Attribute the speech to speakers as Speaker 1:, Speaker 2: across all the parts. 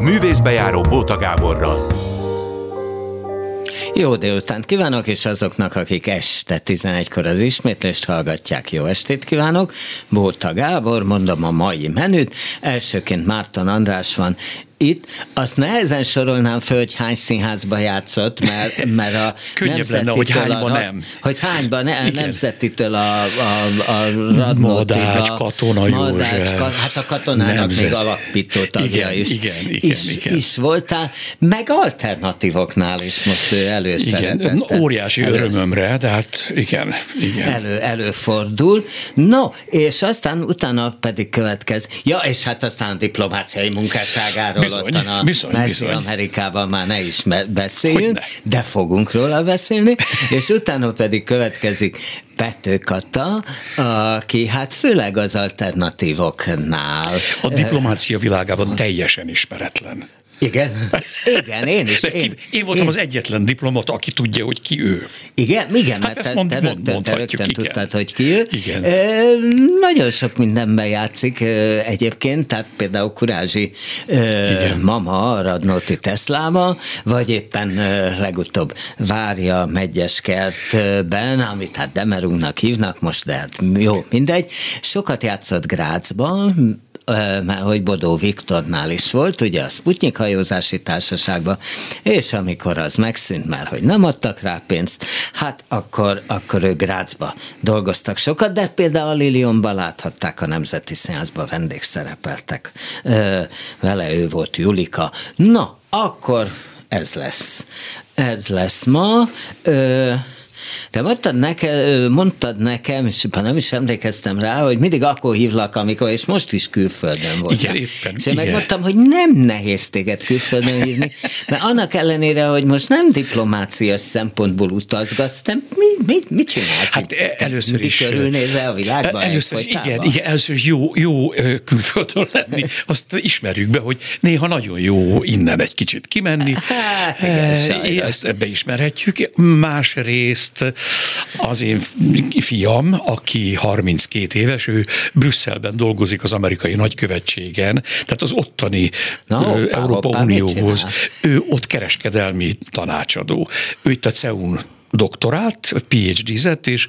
Speaker 1: Művészbejáró Bóta Gáborral.
Speaker 2: Jó délután kívánok, és azoknak, akik este 11-kor az ismétlést hallgatják, jó estét kívánok. Bóta Gábor, mondom a mai menüt. Elsőként Márton András van, itt azt nehezen sorolnám föl, hogy hány színházba játszott, mert, mert a
Speaker 3: Könnyebb lenne, hogy hányban
Speaker 2: a,
Speaker 3: nem.
Speaker 2: Hogy hányban ne, Igen. nemzetitől a, a, a Radnótig,
Speaker 3: Madács, Katona
Speaker 2: Madács,
Speaker 3: József.
Speaker 2: ka, hát a katonának
Speaker 3: Nemzet.
Speaker 2: még alapító tagja
Speaker 3: Igen,
Speaker 2: is,
Speaker 3: igen, igen,
Speaker 2: is,
Speaker 3: igen.
Speaker 2: is voltál, meg alternatívoknál is most ő előszeretettel.
Speaker 3: Igen, óriási
Speaker 2: elő-
Speaker 3: örömömre, de hát igen, igen.
Speaker 2: elő, előfordul. No, és aztán utána pedig következ. Ja, és hát aztán a diplomáciai munkásságáról
Speaker 3: Bizony,
Speaker 2: ottan a
Speaker 3: bizony,
Speaker 2: Messzi
Speaker 3: bizony.
Speaker 2: Amerikában már ne is beszéljünk, de fogunk róla beszélni, és utána pedig következik Pető Kata, aki hát főleg az alternatívoknál.
Speaker 3: A diplomácia világában teljesen ismeretlen.
Speaker 2: Igen, igen, én is.
Speaker 3: De ki, én voltam az egyetlen diplomata, aki tudja, hogy ki ő.
Speaker 2: Igen, igen,
Speaker 3: Hát
Speaker 2: mert
Speaker 3: ezt
Speaker 2: te,
Speaker 3: mond-
Speaker 2: te
Speaker 3: mond-
Speaker 2: rögtön, te rögtön
Speaker 3: igen.
Speaker 2: tudtad, hogy ki ő.
Speaker 3: Igen.
Speaker 2: E, nagyon sok mindenben játszik e, egyébként, tehát például Kurázsi e, mama a Radnóti Teslába, vagy éppen e, legutóbb Várja Megyes kertben, amit hát Demerunknak hívnak most, de hát jó, mindegy. Sokat játszott Grácsban, Mert hogy Bodó Viktornál is volt, ugye a Sputnik hajózási társaságban, és amikor az megszűnt, mert hogy nem adtak rá pénzt, hát akkor, akkor ő Grácsba dolgoztak sokat, de például a Lilionban láthatták a Nemzeti Színházban, vendégszerepeltek. Vele ő volt Julika. Na, akkor ez lesz. Ez lesz ma. Ö, te mondtad nekem, mondtad nekem, és nem is emlékeztem rá, hogy mindig akkor hívlak, amikor, és most is külföldön voltam.
Speaker 3: Igen, éppen,
Speaker 2: És én
Speaker 3: igen.
Speaker 2: megmondtam, hogy nem nehéz téged külföldön hívni, mert annak ellenére, hogy most nem diplomáciás szempontból utazgatsz, te mi, mit, mit csinálsz?
Speaker 3: Hát e-
Speaker 2: Te
Speaker 3: először is...
Speaker 2: körülnézel a világban?
Speaker 3: Először is,
Speaker 2: egyfolytában?
Speaker 3: igen, igen, először is jó, jó külföldön lenni, azt ismerjük be, hogy néha nagyon jó innen egy kicsit kimenni.
Speaker 2: Hát igen,
Speaker 3: E. Ezt ebbe ismerhetjük. Másrészt az én fiam, aki 32 éves, ő Brüsszelben dolgozik az amerikai nagykövetségen, tehát az ottani
Speaker 2: Na, hoppá,
Speaker 3: Európa Unióhoz. Ő ott kereskedelmi tanácsadó. Ő itt a CEUN doktorált, PhD-zett, és,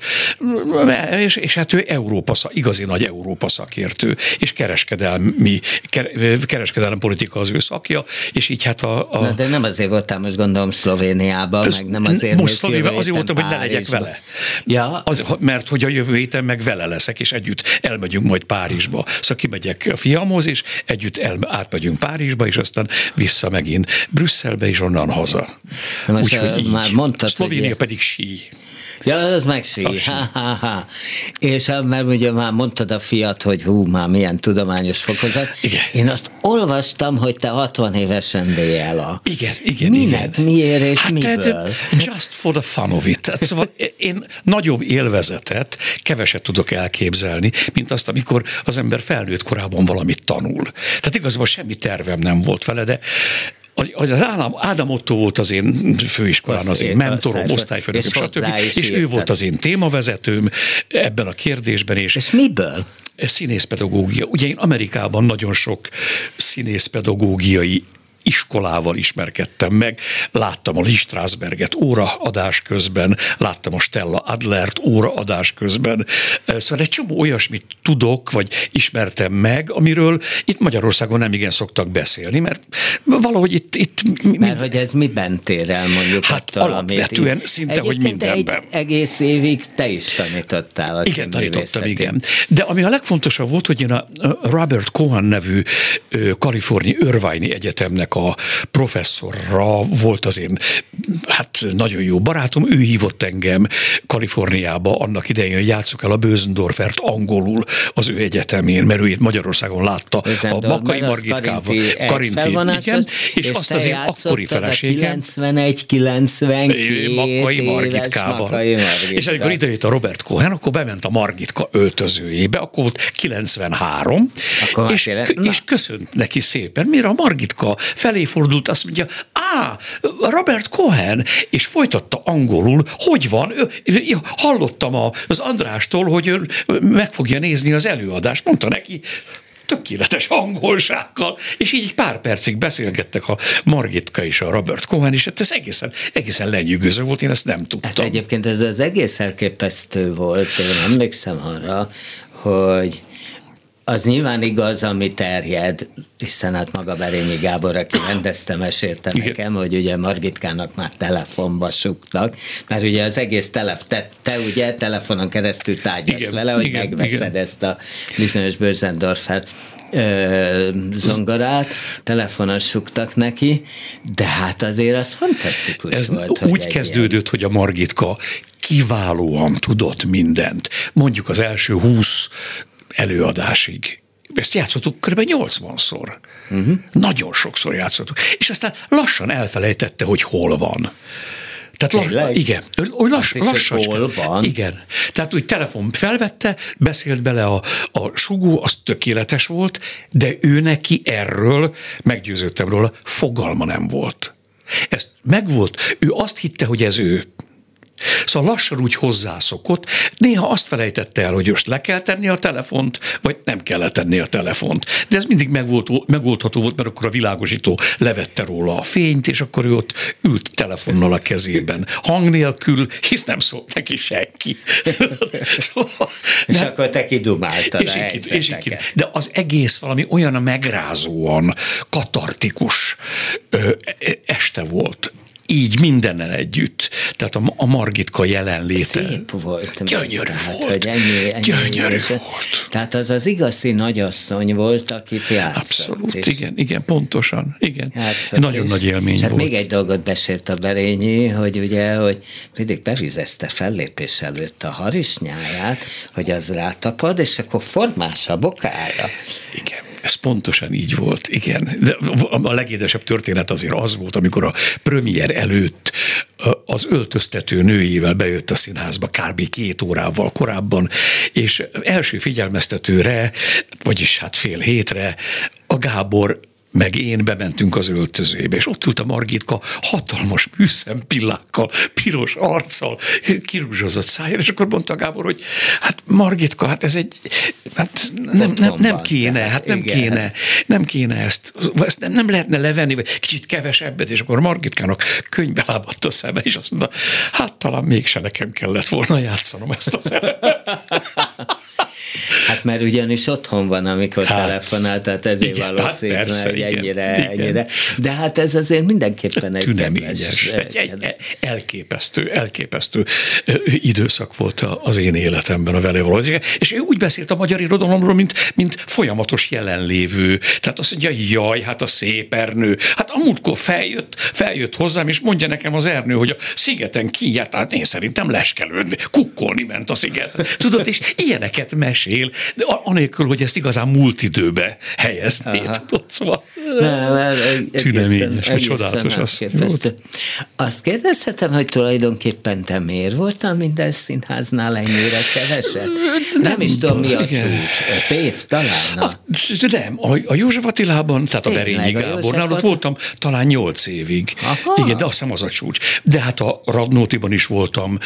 Speaker 3: és, és hát ő Európa, igazi nagy Európa szakértő, és kereskedelmi, ker- kereskedelmi politika az ő szakja, és így hát a, a
Speaker 2: Na, de nem azért voltál most gondolom Szlovéniában,
Speaker 3: ez-
Speaker 2: meg nem azért
Speaker 3: most Szlovéniában azért voltam, hogy ne legyek vele.
Speaker 2: Ja,
Speaker 3: Az, mert hogy a jövő héten meg vele leszek, és együtt elmegyünk majd Párizsba. Szóval kimegyek a fiamhoz, és együtt el, átmegyünk Párizsba, és aztán vissza megint Brüsszelbe, és onnan haza.
Speaker 2: De most,
Speaker 3: Úgyhogy
Speaker 2: ö,
Speaker 3: így.
Speaker 2: már mondtad,
Speaker 3: Szlovénia
Speaker 2: hogy-
Speaker 3: pedig sí.
Speaker 2: Ja, az meg sí. Ha, ha, ha. És mert ugye már mondtad a fiat, hogy hú, már milyen tudományos fokozat.
Speaker 3: Igen.
Speaker 2: Én azt olvastam, hogy te 60 évesen DLA.
Speaker 3: Igen, igen,
Speaker 2: Minek,
Speaker 3: igen.
Speaker 2: miért és
Speaker 3: hát,
Speaker 2: miből?
Speaker 3: tehát, Just for the fun of it. Tehát, szóval én nagyobb élvezetet keveset tudok elképzelni, mint azt, amikor az ember felnőtt korában valamit tanul. Tehát igazából semmi tervem nem volt vele, de az Ádám, Ádám Otto volt az én főiskolán, az én mentorom,
Speaker 2: osztályfő-
Speaker 3: osztályfőnököm,
Speaker 2: és
Speaker 3: stb.
Speaker 2: is
Speaker 3: És ő volt az én témavezetőm ebben a kérdésben, és
Speaker 2: És miből?
Speaker 3: színészpedagógia. Ugye én Amerikában nagyon sok színészpedagógiai iskolával ismerkedtem meg. Láttam a Lee Strasberget óraadás közben, láttam a Stella Adlert óraadás közben. Szóval egy csomó olyasmit tudok, vagy ismertem meg, amiről itt Magyarországon nem igen szoktak beszélni, mert valahogy itt, itt mind,
Speaker 2: Mert hogy ez miben tér el mondjuk
Speaker 3: Hát
Speaker 2: attól,
Speaker 3: alapvetően
Speaker 2: amit
Speaker 3: szinte, hogy
Speaker 2: Egyébként te
Speaker 3: mindenben.
Speaker 2: Egy egész évig te is tanítottál a
Speaker 3: Igen, tanítottam, igen. De ami a legfontosabb volt, hogy én a Robert Cohen nevű ö, kaliforniai Irvine Egyetemnek a professzorra volt az én, hát nagyon jó barátom, ő hívott engem Kaliforniába annak idején, hogy játsszuk el a Bözendorfert angolul az ő egyetemén, mert ő itt Magyarországon látta a
Speaker 2: Bösendorf,
Speaker 3: Makai Margitkával.
Speaker 2: Karinti
Speaker 3: igen, és, azt
Speaker 2: te
Speaker 3: az én akkori
Speaker 2: a
Speaker 3: feleségem.
Speaker 2: 91-92
Speaker 3: Makai Margitkával.
Speaker 2: Makai Margitka.
Speaker 3: És amikor idejött a Robert Cohen, akkor bement a Margitka öltözőjébe, akkor volt 93,
Speaker 2: Akkor
Speaker 3: és, és köszönt neki szépen. Mire a Margitka felé fordult, azt mondja, á, Robert Cohen, és folytatta angolul, hogy van, hallottam az Andrástól, hogy ő meg fogja nézni az előadást, mondta neki, tökéletes angolsággal, és így pár percig beszélgettek a Margitka és a Robert Cohen, és hát ez egészen, egészen lenyűgöző volt, én ezt nem tudtam. Hát
Speaker 2: egyébként ez az egész elképesztő volt, én emlékszem arra, hogy az nyilván igaz, ami terjed, hiszen hát maga Berényi Gábor, aki rendezte, mesélte Igen. nekem, hogy ugye Margitkának már telefonba suktak, mert ugye az egész telef, te, te ugye telefonon keresztül tárgyalsz Igen. vele, hogy Igen. megveszed Igen. ezt a bizonyos Börzendorfer zongorát, telefonon suktak neki, de hát azért az fantasztikus
Speaker 3: Ez
Speaker 2: volt.
Speaker 3: Úgy kezdődött, ilyen... hogy a Margitka kiválóan tudott mindent. Mondjuk az első húsz előadásig. Ezt játszottuk kb. 80-szor. Uh-huh. Nagyon sokszor játszottuk. És aztán lassan elfelejtette, hogy hol van. Tehát lass, igen, lass, lassan.
Speaker 2: Hol van?
Speaker 3: Igen. Tehát úgy telefon felvette, beszélt bele a, a sugó, az tökéletes volt, de ő neki erről, meggyőződtem róla, fogalma nem volt. Ez megvolt, ő azt hitte, hogy ez ő. Szóval lassan úgy hozzászokott, néha azt felejtette el, hogy most le kell tenni a telefont, vagy nem kell tenni a telefont. De ez mindig megvolt, megoldható volt, mert akkor a világosító levette róla a fényt, és akkor ő ott ült telefonnal a kezében. Hang nélkül, hisz nem szólt neki senki.
Speaker 2: szóval, és de, akkor te kidumáltad és,
Speaker 3: a és De az egész valami olyan megrázóan katartikus ö, este volt így mindennel együtt. Tehát a, a Margitka jelenléte.
Speaker 2: Szép volt.
Speaker 3: Gyönyörű tehát, volt. Hogy ennyi, ennyi Gyönyörű volt. volt.
Speaker 2: Tehát az az igazi nagyasszony volt, akit játszott.
Speaker 3: Abszolút, és igen, igen, pontosan. Igen. Játszott, Nagyon és, nagy élmény és
Speaker 2: hát volt. még egy dolgot besélt a Berényi, hogy ugye, hogy mindig bevizezte fellépés előtt a harisnyáját, hogy az rátapad, és akkor formás a bokára.
Speaker 3: Igen. Ez pontosan így volt, igen. De a legédesebb történet azért az volt, amikor a premier előtt az öltöztető nőjével bejött a színházba kb. két órával korábban, és első figyelmeztetőre, vagyis hát fél hétre a Gábor meg én bementünk az öltözőbe, és ott ült a Margitka hatalmas műszempillákkal, piros arccal, kirúzsozott szájra, és akkor mondta Gábor, hogy hát Margitka, hát ez egy, hát nem, nem, nem kéne, hát nem igen. kéne, nem kéne ezt, ezt nem, nem lehetne levenni, vagy kicsit kevesebbet, és akkor Margitkának könyvbe lábadt a szeme, és azt mondta, hát talán mégse nekem kellett volna játszanom ezt a szerepet.
Speaker 2: Hát mert ugyanis otthon van, amikor hát, telefonál, tehát ezért igen, valószínű, hát persze, hogy ennyire, igen, ennyire. De hát ez azért mindenképpen egy
Speaker 3: Tüneményes, egy, egy, elképesztő, elképesztő időszak volt az én életemben a vele való. És ő úgy beszélt a magyar irodalomról, mint, mint folyamatos jelenlévő. Tehát azt mondja, jaj, hát a szép Ernő. Hát amúgykor feljött, feljött hozzám, és mondja nekem az Ernő, hogy a szigeten kijárt, hát én szerintem leskelődni, kukkolni ment a sziget. Tudod, és ilyeneket mesél, de anélkül, hogy ezt igazán múlt időbe helyezné, tudod, szóval tüneményes, vagy csodálatos.
Speaker 2: Azt, azt kérdezhetem, hogy tulajdonképpen te miért voltál minden színháznál ennyire keveset? Nem, nem is tudom, mi a igen. csúcs. Pév talán? A,
Speaker 3: nem, a, a József Attilában, tehát a Berényi Gábornál, ott voltam talán nyolc évig. Aha. Igen, de azt hiszem az a csúcs. De hát a Radnótiban is voltam,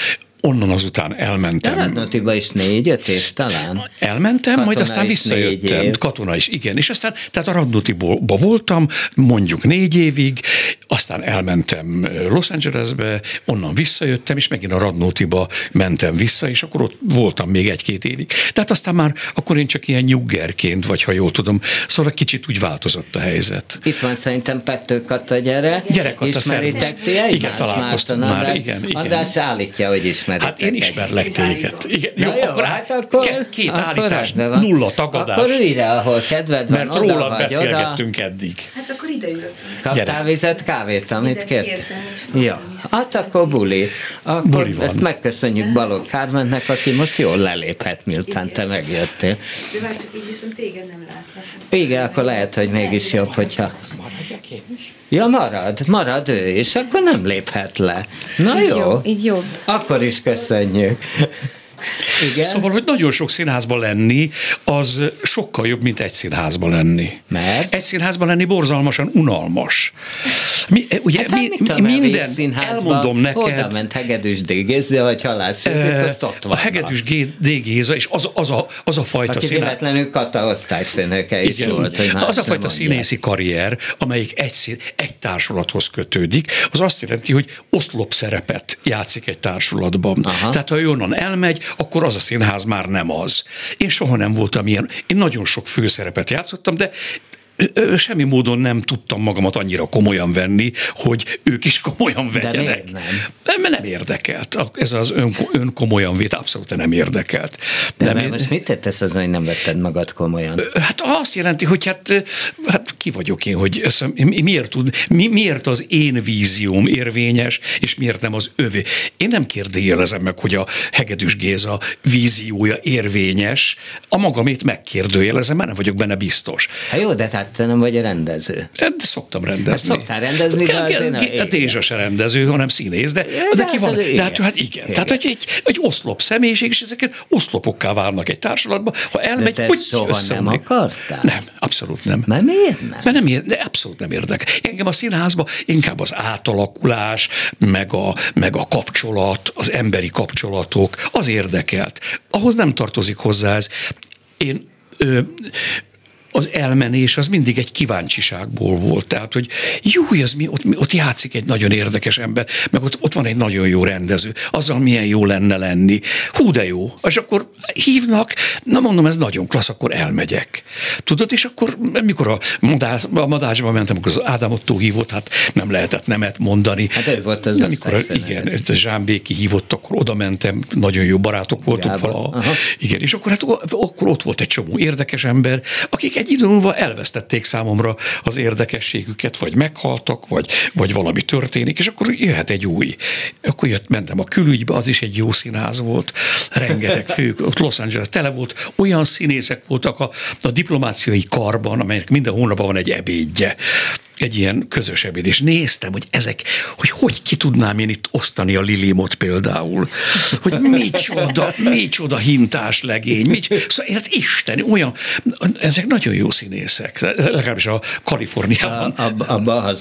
Speaker 3: onnan azután elmentem.
Speaker 2: Radnotiba is négy-öt év talán?
Speaker 3: Elmentem, Katona majd aztán visszajöttem. Katona is, igen. És aztán, tehát a Radnotiba voltam, mondjuk négy évig, aztán elmentem Los Angelesbe, onnan visszajöttem, és megint a Radnotiba mentem vissza, és akkor ott voltam még egy-két évig. Tehát aztán már akkor én csak ilyen nyuggerként, vagy ha jól tudom, szóval kicsit úgy változott a helyzet.
Speaker 2: Itt van szerintem Pettő Kata, gyere.
Speaker 3: Gyere
Speaker 2: Kata, Ismeritek ti egymást? Igen, találkoztam már. Igen, igen. András állítja, hogy ismer
Speaker 3: ismeritek. Hát én ismerlek téged. Igen, jó, jó, akkor, hát akkor, két, akkor állítás, nulla tagadás.
Speaker 2: Akkor ülj rá, ahol kedved van,
Speaker 3: Mert rólad beszélgettünk oda. eddig.
Speaker 4: Hát akkor ide ülök.
Speaker 2: Kaptál vizet, kávét, amit kért? Ja, hát akkor buli. Akkor buli ezt megköszönjük Balogh Kármennek, aki most jól leléphet, miután te megjöttél.
Speaker 4: De már csak így viszont téged nem látlak.
Speaker 2: Igen, akkor lehet, hogy mégis jobb, hogyha... Maradjak én is. Ja, marad, marad ő is, akkor nem léphet le. Na így jó. jó.
Speaker 4: Így jobb.
Speaker 2: Akkor is köszönjük.
Speaker 3: Igen? Szóval, hogy nagyon sok színházban lenni, az sokkal jobb, mint egy színházban lenni.
Speaker 2: Mert?
Speaker 3: Egy színházban lenni borzalmasan unalmas. Mi, ugye,
Speaker 2: Hát,
Speaker 3: mi,
Speaker 2: mi,
Speaker 3: minden,
Speaker 2: színházba,
Speaker 3: elmondom neked,
Speaker 2: oda ment Hegedűs D. Géza, vagy halásződött, azt ott
Speaker 3: a
Speaker 2: van.
Speaker 3: Hegedűs D. Géza, és az, az, a, az a fajta
Speaker 2: Aki
Speaker 3: színász,
Speaker 2: véletlenül Kata osztályfőnöke is volt. Hogy
Speaker 3: az a fajta színészi karrier, amelyik egy, szín, egy társulathoz kötődik, az azt jelenti, hogy oszlop szerepet játszik egy társulatban.
Speaker 2: Aha.
Speaker 3: Tehát ha onnan elmegy, akkor az a színház már nem az. Én soha nem voltam ilyen. Én nagyon sok főszerepet játszottam, de semmi módon nem tudtam magamat annyira komolyan venni, hogy ők is komolyan vegyenek.
Speaker 2: miért nem?
Speaker 3: Mert nem érdekelt. Ez az ön, ön komolyan vét abszolút nem érdekelt.
Speaker 2: De
Speaker 3: nem,
Speaker 2: mert
Speaker 3: én-
Speaker 2: most mit tettesz azon, hogy nem vetted magad komolyan?
Speaker 3: Hát azt jelenti, hogy hát, hát ki vagyok én, hogy ez, mi- miért, tud, mi, miért az én vízióm érvényes, és miért nem az övé. Én nem kérdőjelezem meg, hogy a Hegedűs Géza víziója érvényes, a magamét megkérdőjelezem, mert nem vagyok benne biztos.
Speaker 2: Hát jó, de hát te nem vagy a rendező.
Speaker 3: Hát szoktam rendezni.
Speaker 2: Hát szoktál rendezni, de azért nem-
Speaker 3: A Dézsa se rendező, hanem színész, de,
Speaker 2: de
Speaker 3: de
Speaker 2: hát
Speaker 3: ki van.
Speaker 2: az-
Speaker 3: De hát, hát igen.
Speaker 2: Igen.
Speaker 3: Tehát, hogy egy, egy oszlop személyiség, és ezeket oszlopokká válnak egy társadalomba. Ha elmegy,
Speaker 2: te
Speaker 3: úgy
Speaker 2: soha nem akartál?
Speaker 3: Nem, abszolút nem.
Speaker 2: Mert miért nem?
Speaker 3: Mert nem, ér- de abszolút nem érdekel. Engem a színházban inkább az átalakulás, meg a, meg a kapcsolat, az emberi kapcsolatok, az érdekelt. Ahhoz nem tartozik hozzá ez. Én ö, az elmenés az mindig egy kíváncsiságból volt. Tehát, hogy jó, az mi, ott, ott játszik egy nagyon érdekes ember, meg ott, ott van egy nagyon jó rendező, azzal milyen jó lenne lenni. Hú, de jó. És akkor hívnak, na mondom, ez nagyon klassz, akkor elmegyek. Tudod, és akkor, mikor a, madás, a madásba mentem, akkor az Ádám Ottó hívott, hát nem lehetett nemet mondani.
Speaker 2: Hát ő volt az
Speaker 3: amikor, igen, a Zsán Béki hívott, akkor oda mentem, nagyon jó barátok voltunk
Speaker 2: Gábor.
Speaker 3: vala.
Speaker 2: Aha.
Speaker 3: Igen, és akkor, hát, akkor ott volt egy csomó érdekes ember, akik egy idő múlva elvesztették számomra az érdekességüket, vagy meghaltak, vagy, vagy valami történik, és akkor jöhet egy új. Akkor jött, mentem a külügybe, az is egy jó színház volt, rengeteg fő, ott Los Angeles tele volt, olyan színészek voltak a, a diplomáciai karban, amelynek minden hónapban van egy ebédje egy ilyen közös ebéd, és néztem, hogy ezek, hogy hogy ki tudnám én itt osztani a Lilimot például, hogy micsoda, micsoda hintás legény, mics, szóval, hát Isten, olyan, ezek nagyon jó színészek, legalábbis a Kaliforniában.
Speaker 2: A, abba, abba a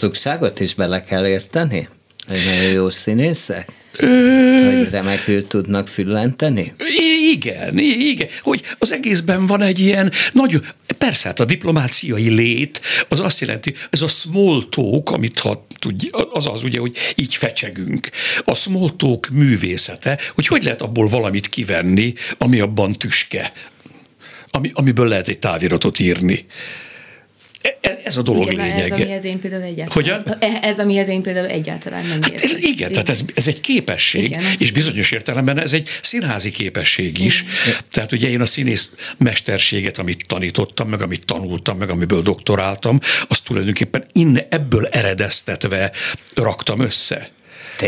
Speaker 2: is bele kell érteni? Hogy nagyon jó színészek? Hogy remekül tudnak füllenteni?
Speaker 3: Igen, igen, hogy az egészben van egy ilyen nagyon, persze hát a diplomáciai lét, az azt jelenti, ez a small talk, amit ha tudj, az az ugye, hogy így fecsegünk. A small talk művészete, hogy hogy lehet abból valamit kivenni, ami abban tüske, ami, amiből lehet egy táviratot írni. E- e- Ez a dolog
Speaker 4: Igen, na, ez,
Speaker 3: lényege.
Speaker 4: amihez én például egyáltalán...
Speaker 3: Hogyan?
Speaker 4: E- Ez, amihez én például egyáltalán nem
Speaker 3: Hát
Speaker 4: értek.
Speaker 3: igen, tehát ez, ez egy képesség,
Speaker 4: Igen,
Speaker 3: igen, és bizonyos értelemben ez egy színházi képesség is. Tehát ugye én a színész mesterséget, amit tanítottam, meg amit tanultam, meg amiből doktoráltam, azt tulajdonképpen innen ebből eredeztetve raktam össze.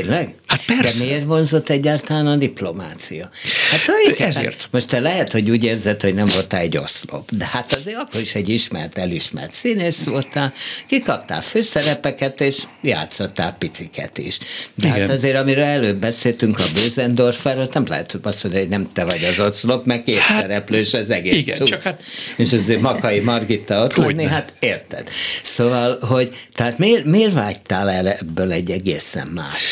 Speaker 2: Tényleg?
Speaker 3: Hát persze.
Speaker 2: De miért vonzott egyáltalán a diplomácia? Hát tulajdonképpen
Speaker 3: Ezért.
Speaker 2: Most te lehet, hogy úgy érzed, hogy nem voltál egy oszlop, de hát azért akkor is egy ismert, elismert színész voltál, kikaptál főszerepeket, és játszottál piciket is. De hát
Speaker 3: Igen.
Speaker 2: azért, amiről előbb beszéltünk a Bösendorferről, nem lehet azt mondani, hogy nem te vagy az oszlop, meg két
Speaker 3: Hát,
Speaker 2: szereplős az egész
Speaker 3: igen,
Speaker 2: cucc.
Speaker 3: csak hát-
Speaker 2: És azért Makai Margitta ott lenni, hát érted. Szóval, hogy tehát miért, miért vágytál el ebből egy egészen más?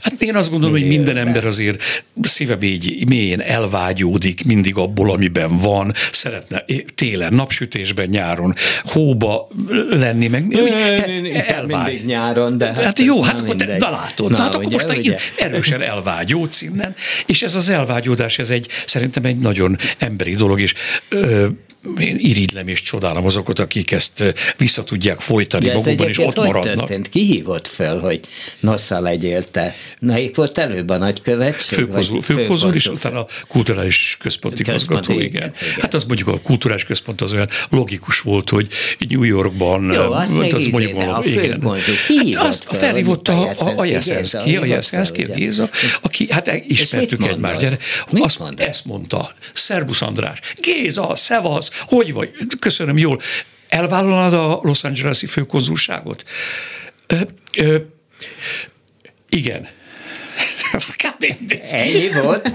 Speaker 3: Hát én azt gondolom, hogy minden
Speaker 2: Miért?
Speaker 3: ember azért szíve mély- mélyén elvágyódik mindig abból, amiben van, szeretne télen, napsütésben, nyáron, hóba lenni, meg úgy
Speaker 2: Inkább mindig nyáron, de
Speaker 3: Hát,
Speaker 2: hát
Speaker 3: jó, hát
Speaker 2: mindegy.
Speaker 3: na látod,
Speaker 2: Na,
Speaker 3: hát akkor
Speaker 2: ugye,
Speaker 3: most
Speaker 2: ugye?
Speaker 3: erősen elvágyódsz innen, és ez az elvágyódás, ez egy szerintem egy nagyon emberi dolog, és ö, én irigylem és csodálom azokat, akik ezt vissza tudják folytani
Speaker 2: De
Speaker 3: magukban, és ott
Speaker 2: hogy
Speaker 3: maradnak.
Speaker 2: történt? Ki hívott föl, hogy nosza legyél te? Melyik volt előbb a nagykövetség?
Speaker 3: Főkozul, főkozul és utána a kulturális központi igazgató,
Speaker 2: igen,
Speaker 3: igen. Hát az mondjuk a kulturális központ az olyan logikus volt, hogy New Yorkban...
Speaker 2: Jó, azt még izé,
Speaker 3: mondjuk
Speaker 2: a
Speaker 3: valami- igen.
Speaker 2: főkonzul ki
Speaker 3: Hát azt
Speaker 2: fel,
Speaker 3: felhívott a,
Speaker 2: a
Speaker 3: a, a
Speaker 2: Jeszenszki
Speaker 3: a
Speaker 2: fel,
Speaker 3: Jeszenszki? Géza, aki hát ismertük egymást. azt, ezt mondta. Szerbusz András. Géza, szevasz, hogy vagy? Köszönöm jól. Elvállalod a Los Angeles-i főkonzulságot? Ö, ö, igen.
Speaker 2: Ennyi volt?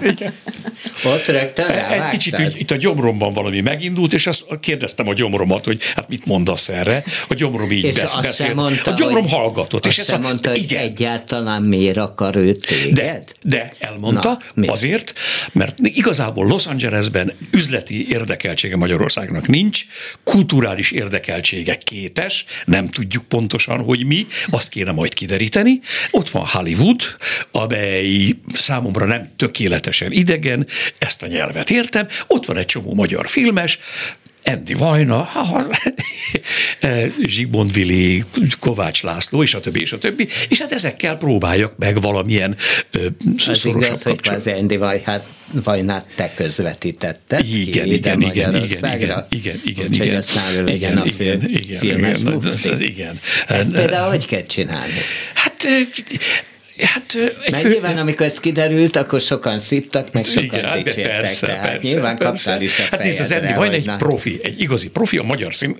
Speaker 2: Ott rögtön
Speaker 3: Egy kicsit itt a gyomromban valami megindult, és azt kérdeztem a gyomromat, hogy hát mit mondasz erre? A gyomrom így
Speaker 2: és
Speaker 3: besz,
Speaker 2: azt
Speaker 3: beszélt.
Speaker 2: mondta,
Speaker 3: a gyomrom
Speaker 2: hogy,
Speaker 3: hallgatott.
Speaker 2: Azt
Speaker 3: és ezt
Speaker 2: mondta, hogy
Speaker 3: igen.
Speaker 2: egyáltalán miért akar ő téged?
Speaker 3: De, de elmondta,
Speaker 2: Na,
Speaker 3: azért, mert igazából Los Angelesben üzleti érdekeltsége Magyarországnak nincs, kulturális érdekeltsége kétes, nem tudjuk pontosan, hogy mi, azt kéne majd kideríteni. Ott van Hollywood, amely számomra nem tökéletesen idegen, ezt a nyelvet értem, ott van egy csomó magyar filmes, Andy Vajna, ha, Zsigmond Vili, Kovács László, és a többi, és a többi, és hát ezekkel próbáljak meg valamilyen ö,
Speaker 2: Az
Speaker 3: szorosabb
Speaker 2: igaz, hogy
Speaker 3: kapcsolat.
Speaker 2: az Andy Vajnát, Vajnát te közvetítetted
Speaker 3: Igen,
Speaker 2: ki ide
Speaker 3: igen, igen, igen, igen, igen,
Speaker 2: Úgyhogy
Speaker 3: igen.
Speaker 2: aztán ő legyen
Speaker 3: Igen,
Speaker 2: a film,
Speaker 3: igen, igen,
Speaker 2: filmes
Speaker 3: igen,
Speaker 2: mufti.
Speaker 3: ez- igen.
Speaker 2: Ezt
Speaker 3: Ez-
Speaker 2: például hogy kell csinálni?
Speaker 3: Hát, ö, hát egy
Speaker 2: Mert
Speaker 3: fő-
Speaker 2: nyilván, amikor ez kiderült, akkor sokan szittak, meg sokan
Speaker 3: Igen, hát
Speaker 2: dicsértek.
Speaker 3: persze,
Speaker 2: tehát
Speaker 3: persze,
Speaker 2: nyilván
Speaker 3: persze.
Speaker 2: kaptál is a
Speaker 3: Hát nézd, az Andy Vajna egy
Speaker 2: na.
Speaker 3: profi, egy igazi profi, a magyar szín,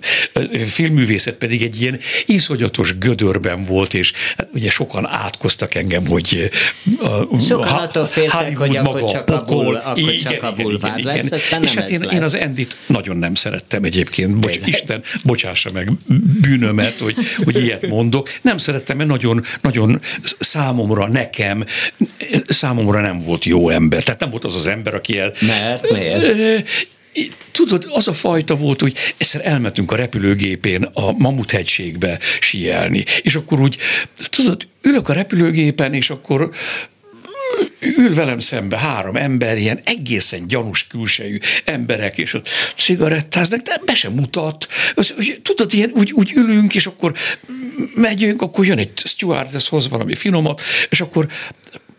Speaker 3: filmművészet pedig egy ilyen iszonyatos gödörben volt, és hát ugye sokan átkoztak engem, hogy a,
Speaker 2: Sokan
Speaker 3: a-
Speaker 2: attól féltek,
Speaker 3: Hollywood
Speaker 2: hogy akkor
Speaker 3: maga
Speaker 2: csak a
Speaker 3: pokol.
Speaker 2: bull- akkor csak a bulvár lesz, aztán
Speaker 3: És
Speaker 2: nem
Speaker 3: hát én,
Speaker 2: lett.
Speaker 3: én az Endit nagyon nem szerettem egyébként, bocs,
Speaker 2: Tényleg?
Speaker 3: Isten, bocsássa meg bűnömet, hogy, hogy ilyet mondok. Nem szerettem, mert nagyon, nagyon számomra, nekem, számomra nem volt jó ember. Tehát nem volt az az ember, aki el,
Speaker 2: Mert miért?
Speaker 3: Tudod, az a fajta volt, hogy egyszer elmentünk a repülőgépén a Mamuthegységbe sielni, és akkor úgy, tudod, ülök a repülőgépen, és akkor ül velem szembe három ember, ilyen egészen gyanús külsejű emberek, és ott cigarettáznak, de be sem mutat. Az, úgy, tudod, ilyen, úgy, úgy ülünk, és akkor megyünk, akkor jön egy stewardess, hoz valami finomat, és akkor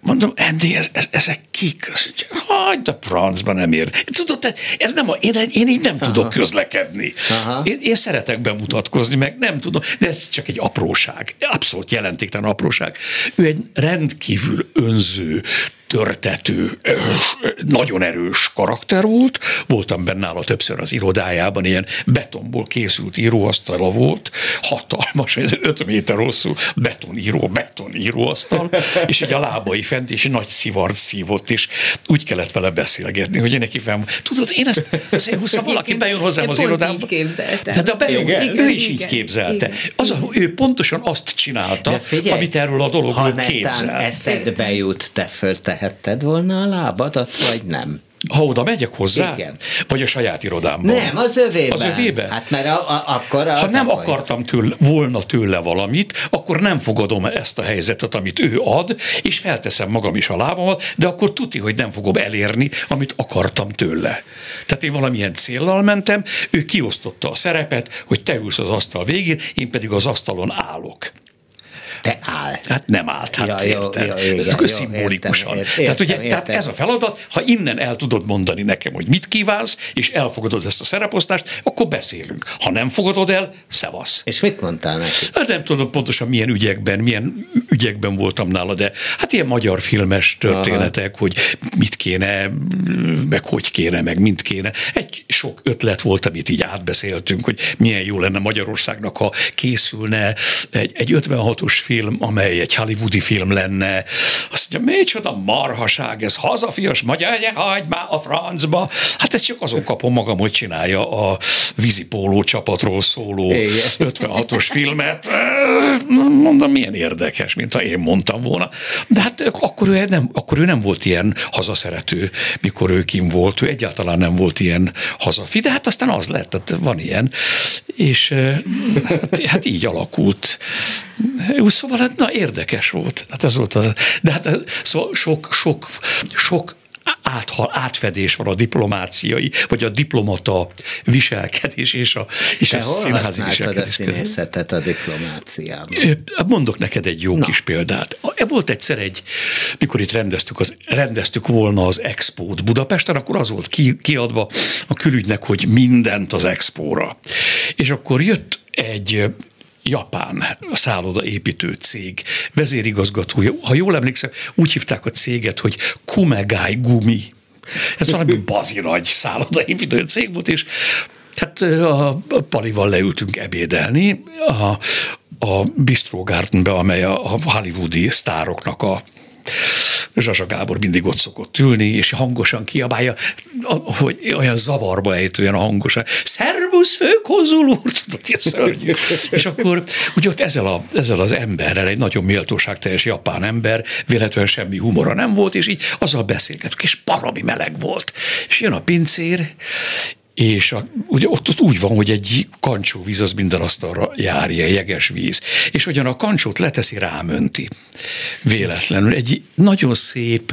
Speaker 3: Mondom, Andy, ez, ez, ezek kik? Hagyd a francba, nem ér. Tudod, ez nem a, én, én így nem Aha. tudok közlekedni.
Speaker 2: Aha.
Speaker 3: Én, én szeretek bemutatkozni, meg nem tudom, de ez csak egy apróság. Abszolút jelentéktelen apróság. Ő egy rendkívül önző, törtető, ö, nagyon erős karakter volt. Voltam benne nála többször az irodájában, ilyen betonból készült íróasztala volt, hatalmas, 5 méter hosszú betoníró, betoníróasztal, és egy a lábai fent, és nagy szivart szívott, és úgy kellett vele beszélgetni, hogy én neki fel, tudod, én ezt, ezt ha valaki bejön hozzám
Speaker 4: Én
Speaker 3: az irodába.
Speaker 4: így képzeltem.
Speaker 3: Tehát a bejön,
Speaker 4: Igen.
Speaker 3: ő is így
Speaker 4: Igen.
Speaker 3: képzelte.
Speaker 4: Igen.
Speaker 3: Az ő pontosan azt csinálta,
Speaker 2: figyelj,
Speaker 3: amit erről a dologról
Speaker 2: ha netán eszedbe jut, te föltehetted volna a lábadat, vagy nem?
Speaker 3: Ha oda megyek hozzá?
Speaker 2: Igen.
Speaker 3: Vagy a saját irodámban?
Speaker 2: Nem, az övében.
Speaker 3: Az övében?
Speaker 2: Hát mert a, a, akkor az
Speaker 3: Ha nem
Speaker 2: a baj.
Speaker 3: akartam tőle, volna tőle valamit, akkor nem fogadom ezt a helyzetet, amit ő ad, és felteszem magam is a lábamat, de akkor tuti, hogy nem fogom elérni, amit akartam tőle. Tehát én valamilyen céllal mentem, ő kiosztotta a szerepet, hogy te ülsz az asztal végén, én pedig az asztalon állok.
Speaker 2: Te áll.
Speaker 3: Hát nem állt, hát
Speaker 2: Ja,
Speaker 3: érted?
Speaker 2: jó, igen, jó,
Speaker 3: Szimbolikusan.
Speaker 2: értem, értem,
Speaker 3: tehát, ugye,
Speaker 2: értem.
Speaker 3: tehát ez a feladat, ha innen el tudod mondani nekem, hogy mit kívánsz, és elfogadod ezt a szereposztást, akkor beszélünk. Ha nem fogadod el, szevasz.
Speaker 2: És mit mondtál neki?
Speaker 3: Hát nem tudom pontosan milyen ügyekben, milyen ügyekben voltam nála, de hát ilyen magyar filmes történetek, Aha. hogy mit kéne, meg hogy kéne, meg mint kéne. Egy sok ötlet volt, amit így átbeszéltünk, hogy milyen jó lenne Magyarországnak, ha készülne egy, egy 56-os film, amely egy hollywoodi film lenne. Azt mondja, micsoda marhaság, ez hazafias magyar, hagyd már a francba. Hát ezt csak azon kapom magam, hogy csinálja a vízipóló csapatról szóló
Speaker 2: Igen.
Speaker 3: 56-os filmet. Mondom, milyen érdekes, mint ha én mondtam volna. De hát akkor ő nem, akkor ő nem volt ilyen hazaszerető, mikor ő kim volt. Ő egyáltalán nem volt ilyen hazafi, de hát aztán az lett, tehát van ilyen. És hát, hát így alakult. Szóval hát, na, érdekes volt. Hát ez volt az, de hát szóval sok, sok, sok áthal, átfedés van a diplomáciai, vagy a diplomata viselkedés és a, és
Speaker 2: Te
Speaker 3: a
Speaker 2: hol
Speaker 3: színházi
Speaker 2: a
Speaker 3: viselkedés között.
Speaker 2: színészetet a diplomáciában?
Speaker 3: Ö, Mondok neked egy jó Na. kis példát. Volt egyszer egy, mikor itt rendeztük, az, rendeztük volna az expót Budapesten, akkor az volt ki, kiadva a külügynek, hogy mindent az expóra. És akkor jött egy japán szállodaépítő cég vezérigazgatója, ha jól emlékszem, úgy hívták a céget, hogy Kumegai Gumi. Ez valami bazi nagy szállodaépítő cég volt, és Hát a Palival leültünk ebédelni a, a Bistro Gardenbe, amely a hollywoodi sztároknak a Zsazsa Gábor mindig ott szokott ülni, és hangosan kiabálja, hogy olyan zavarba ejtően hangosan, szervusz főkonzul úr, tudod, ilyen szörnyű. és akkor ugye ott ezzel, a, ezzel az emberrel, egy nagyon méltóságteljes japán ember, véletlenül semmi humora nem volt, és így azzal beszélgetünk, és parami meleg volt. És jön a pincér, és a, ugye ott, ott úgy van, hogy egy kancsóvíz az minden asztalra járja, jeges víz. És ugyan a kancsót leteszi, rámönti. Véletlenül. Egy nagyon szép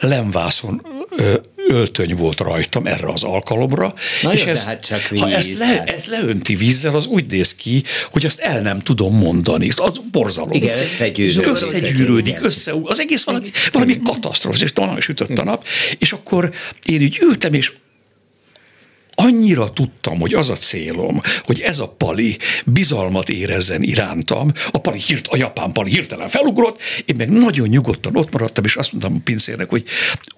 Speaker 3: lemvászon ö, öltöny volt rajtam erre az alkalomra.
Speaker 2: Na
Speaker 3: és
Speaker 2: jó,
Speaker 3: ez,
Speaker 2: hát csak víz,
Speaker 3: ha ezt, le,
Speaker 2: hát.
Speaker 3: ezt leönti vízzel, az úgy néz ki, hogy azt el nem tudom mondani. Az borzalom.
Speaker 2: Igen, összegyűrődik.
Speaker 3: Összegyűrődik, össze, az egész valami, valami katasztrófa, és talán sütött a nap, és akkor én így ültem, és annyira tudtam, hogy az a célom, hogy ez a pali bizalmat érezzen irántam, a pali hirt, a japán pali hirtelen felugrott, én meg nagyon nyugodtan ott maradtam, és azt mondtam a pincérnek, hogy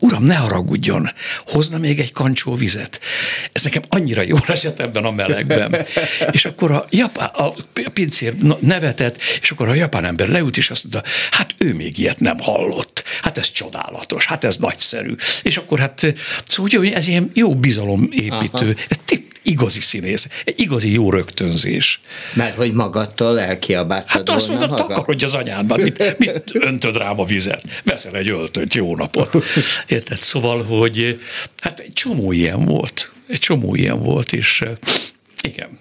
Speaker 3: uram, ne haragudjon, hozna még egy kancsó vizet. Ez nekem annyira jól esett ebben a melegben. és akkor a, japán, a pincér nevetett, és akkor a japán ember leült, és azt mondta, hát ő még ilyet nem hallott. Hát ez csodálatos, hát ez nagyszerű. És akkor hát, szóval ugye, ez ilyen jó bizalomépítő ez tip, igazi színész, egy igazi jó rögtönzés.
Speaker 2: Mert hogy magadtól elkiabáltad
Speaker 3: Hát azt
Speaker 2: magad?
Speaker 3: takarodj az anyádban, mit, mit öntöd rám a vizet? Veszel egy öltönyt, jó napot. Érted? Szóval, hogy hát egy csomó ilyen volt. Egy csomó ilyen volt, és igen,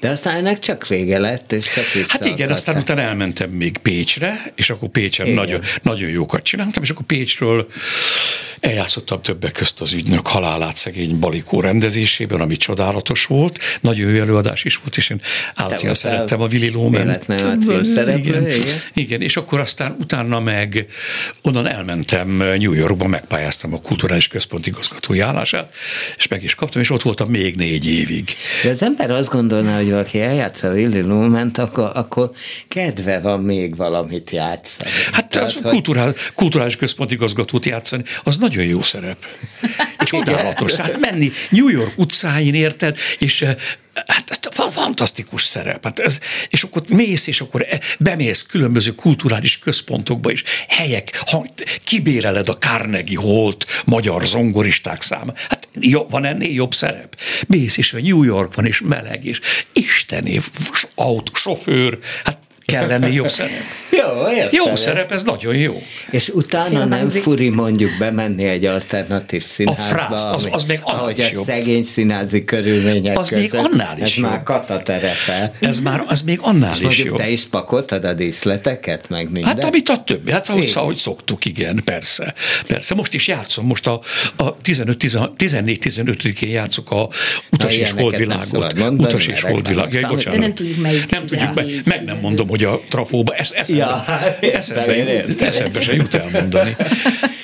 Speaker 2: De aztán ennek csak vége lett, és csak vissza
Speaker 3: Hát igen,
Speaker 2: akartál.
Speaker 3: aztán utána elmentem még Pécsre, és akkor Pécsen
Speaker 2: Igen.
Speaker 3: nagyon, nagyon jókat csináltam, és akkor Pécsről eljátszottam többek közt az ügynök halálát szegény Balikó rendezésében, ami csodálatos volt. Nagyon jó előadás is volt, és én általában szerettem a Willy
Speaker 2: címszereplő,
Speaker 3: igen,
Speaker 2: igen.
Speaker 3: igen, és akkor aztán utána meg onnan elmentem New Yorkba, megpályáztam a kulturális központ igazgatói állását, és meg is kaptam, és ott voltam még négy évig.
Speaker 2: De az ember azt gondolná, hogy valaki eljátsza a Willy Lument, akkor, akkor kedve van még valamit játszani.
Speaker 3: Hát
Speaker 2: Tehát,
Speaker 3: az
Speaker 2: hogy-
Speaker 3: kulturál, kulturális központ igazgatót játszani, az nagyon jó szerep. Csodálatos. Hát menni New York utcáin, érted, és eh, Hát fa- fantasztikus szerep. Hát ez, és akkor mész, és akkor e- bemész különböző kulturális központokba is, helyek, ha kibéreled a Carnegie Holt magyar zongoristák száma. Hát jó, van ennél jobb szerep? Mész, és a New York van, és meleg, és Istené, autó, sofőr, hát kell lenni jobb szerep.
Speaker 2: Jó, értem.
Speaker 3: Jó szerep, ez nagyon jó.
Speaker 2: És utána nem furi mondjuk bemenni egy alternatív színházba,
Speaker 3: frászt, az-
Speaker 2: ami-
Speaker 3: az még annál
Speaker 2: ahogy
Speaker 3: is
Speaker 2: a
Speaker 3: jobb.
Speaker 2: szegény színházi körülmények
Speaker 3: Az még
Speaker 2: között.
Speaker 3: annál is
Speaker 2: Ez
Speaker 3: jobb.
Speaker 2: már kataterepe.
Speaker 3: Ez már, az még annál
Speaker 2: És
Speaker 3: is
Speaker 2: mondjuk
Speaker 3: jobb.
Speaker 2: te is pakoltad a díszleteket, meg minden?
Speaker 3: Hát amit a többi, hát ahogy, ahogy szoktuk, igen, persze. Persze, most is játszom, most a, a 14-15-én játszok a Utas és
Speaker 2: ilyeneket nem
Speaker 3: Holdvilágot. Utas és Holdvilág, Jaj, bocsánat.
Speaker 4: Nem tudjuk melyik
Speaker 3: Nem tudjuk, meg,
Speaker 4: 14,
Speaker 3: meg nem mondom, hogy a trafóba, ez eszembe,
Speaker 2: Ja, hát
Speaker 3: eszembe, eszembe se jut elmondani.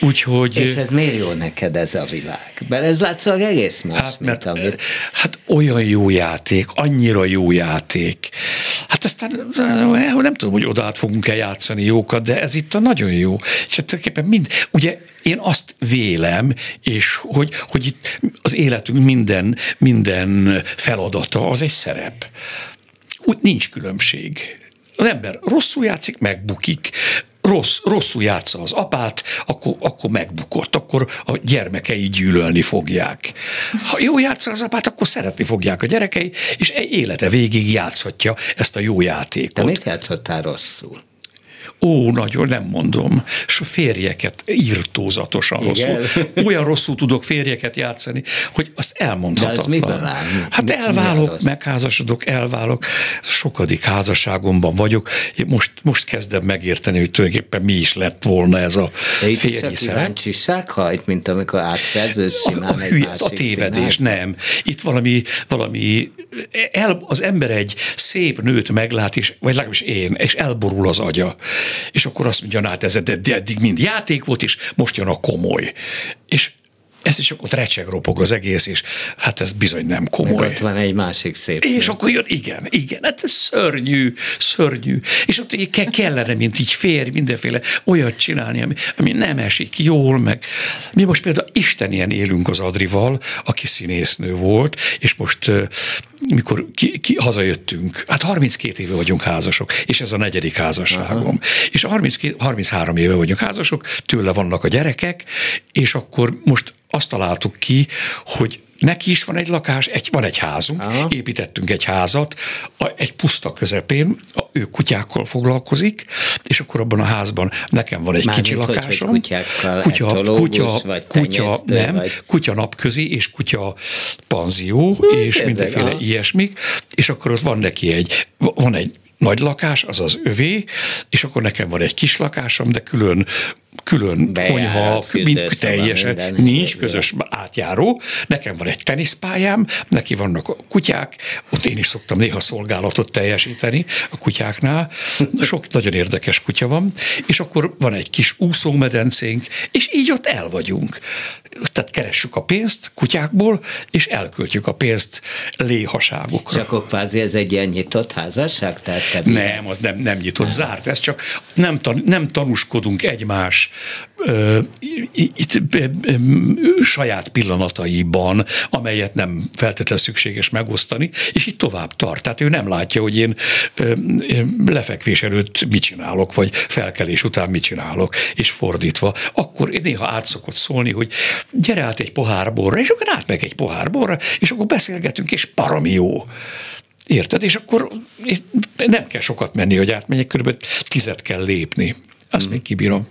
Speaker 3: Úgyhogy...
Speaker 2: És ez miért jó neked ez a világ? Mert ez látszólag egész más,
Speaker 3: Hát, mert
Speaker 2: mint amit...
Speaker 3: hát olyan jó játék, annyira jó játék. Hát aztán eh, nem tudom, hogy oda át fogunk-e játszani jókat, de ez itt a nagyon jó. És hát tulajdonképpen mind, ugye én azt vélem, és hogy, hogy itt az életünk minden, minden feladata az egy szerep. Úgy nincs különbség. Az ember rosszul játszik, megbukik. Rossz, rosszul játsza az apát, akkor, akkor megbukott, akkor a gyermekei gyűlölni fogják. Ha jó játsza az apát, akkor szeretni fogják a gyerekei, és egy élete végig játszhatja ezt a jó játékot.
Speaker 2: mit játszottál rosszul?
Speaker 3: Ó, nagyon nem mondom. És a férjeket írtózatosan
Speaker 2: Igen?
Speaker 3: rosszul. Olyan rosszul tudok férjeket játszani, hogy azt elmondhatatlan.
Speaker 2: De az miből áll?
Speaker 3: Hát elválok, megházasodok, elválok. Sokadik házasságomban vagyok. Én Most, most kezdem megérteni, hogy tulajdonképpen mi is lett volna ez a férji szerep.
Speaker 2: hajt, mint amikor átszerzős simán
Speaker 3: a,
Speaker 2: egy
Speaker 3: hülye,
Speaker 2: másik
Speaker 3: a tévedés,
Speaker 2: színházba.
Speaker 3: nem. Itt valami, valami el, az ember egy szép nőt meglát, és, vagy legalábbis én, és elborul az agya. És akkor azt mondja, hát ez edd- eddig mind játék volt, és most jön a komoly. És ez is akkor recseg ropog az egész, és hát ez bizony nem
Speaker 2: Meg
Speaker 3: komoly.
Speaker 2: ott van egy másik szép
Speaker 3: És akkor jön, igen, igen, hát ez szörnyű, szörnyű. És ott ke- kellene, mint így férj, mindenféle olyat csinálni, ami, ami nem esik jól, meg mi most például istenien élünk az Adrival, aki színésznő volt, és most mikor ki, ki, hazajöttünk, hát 32 éve vagyunk házasok, és ez a negyedik házasságom. Aha. És 32, 33 éve vagyunk házasok, tőle vannak a gyerekek, és akkor most azt találtuk ki, hogy Neki is van egy lakás, egy, van egy házunk, Aha. építettünk egy házat, a, egy puszta közepén, a, ő kutyákkal foglalkozik, és akkor abban a házban nekem van egy Már kicsi mint, lakásom. Hogy,
Speaker 2: kutyákkal, kutya, kutya, vagy
Speaker 3: kutya, nem, vagy... kutya napközi, és kutya panzió, Hú, és mindenféle aha. ilyesmik, és akkor ott van neki egy, van egy nagy lakás, az az övé, és akkor nekem van egy kis lakásom, de külön külön konyha, mint teljesen, nincs közös átjáró. Nekem van egy teniszpályám, neki vannak a kutyák, ott én is szoktam néha szolgálatot teljesíteni a kutyáknál. Sok nagyon érdekes kutya van, és akkor van egy kis úszómedencénk, és így ott el vagyunk. Tehát keressük a pénzt kutyákból, és elköltjük a pénzt léhaságokra.
Speaker 2: Csak akkor kvázi ez egy ilyen nyitott házasság? Tehát
Speaker 3: nem, az nem, nem nyitott, zárt. Ez csak nem, tan, nem tanúskodunk egymás itt saját pillanataiban, amelyet nem feltétlenül szükséges megosztani, és itt tovább tart. Tehát ő nem látja, hogy én lefekvés előtt mit csinálok, vagy felkelés után mit csinálok, és fordítva. Akkor néha át szokott szólni, hogy gyere át egy pohár borra, és akkor át meg egy pohár borra, és akkor beszélgetünk, és parami jó. Érted? És akkor nem kell sokat menni, hogy átmenjek, körülbelül tizet kell lépni. Azt mm. még kibírom.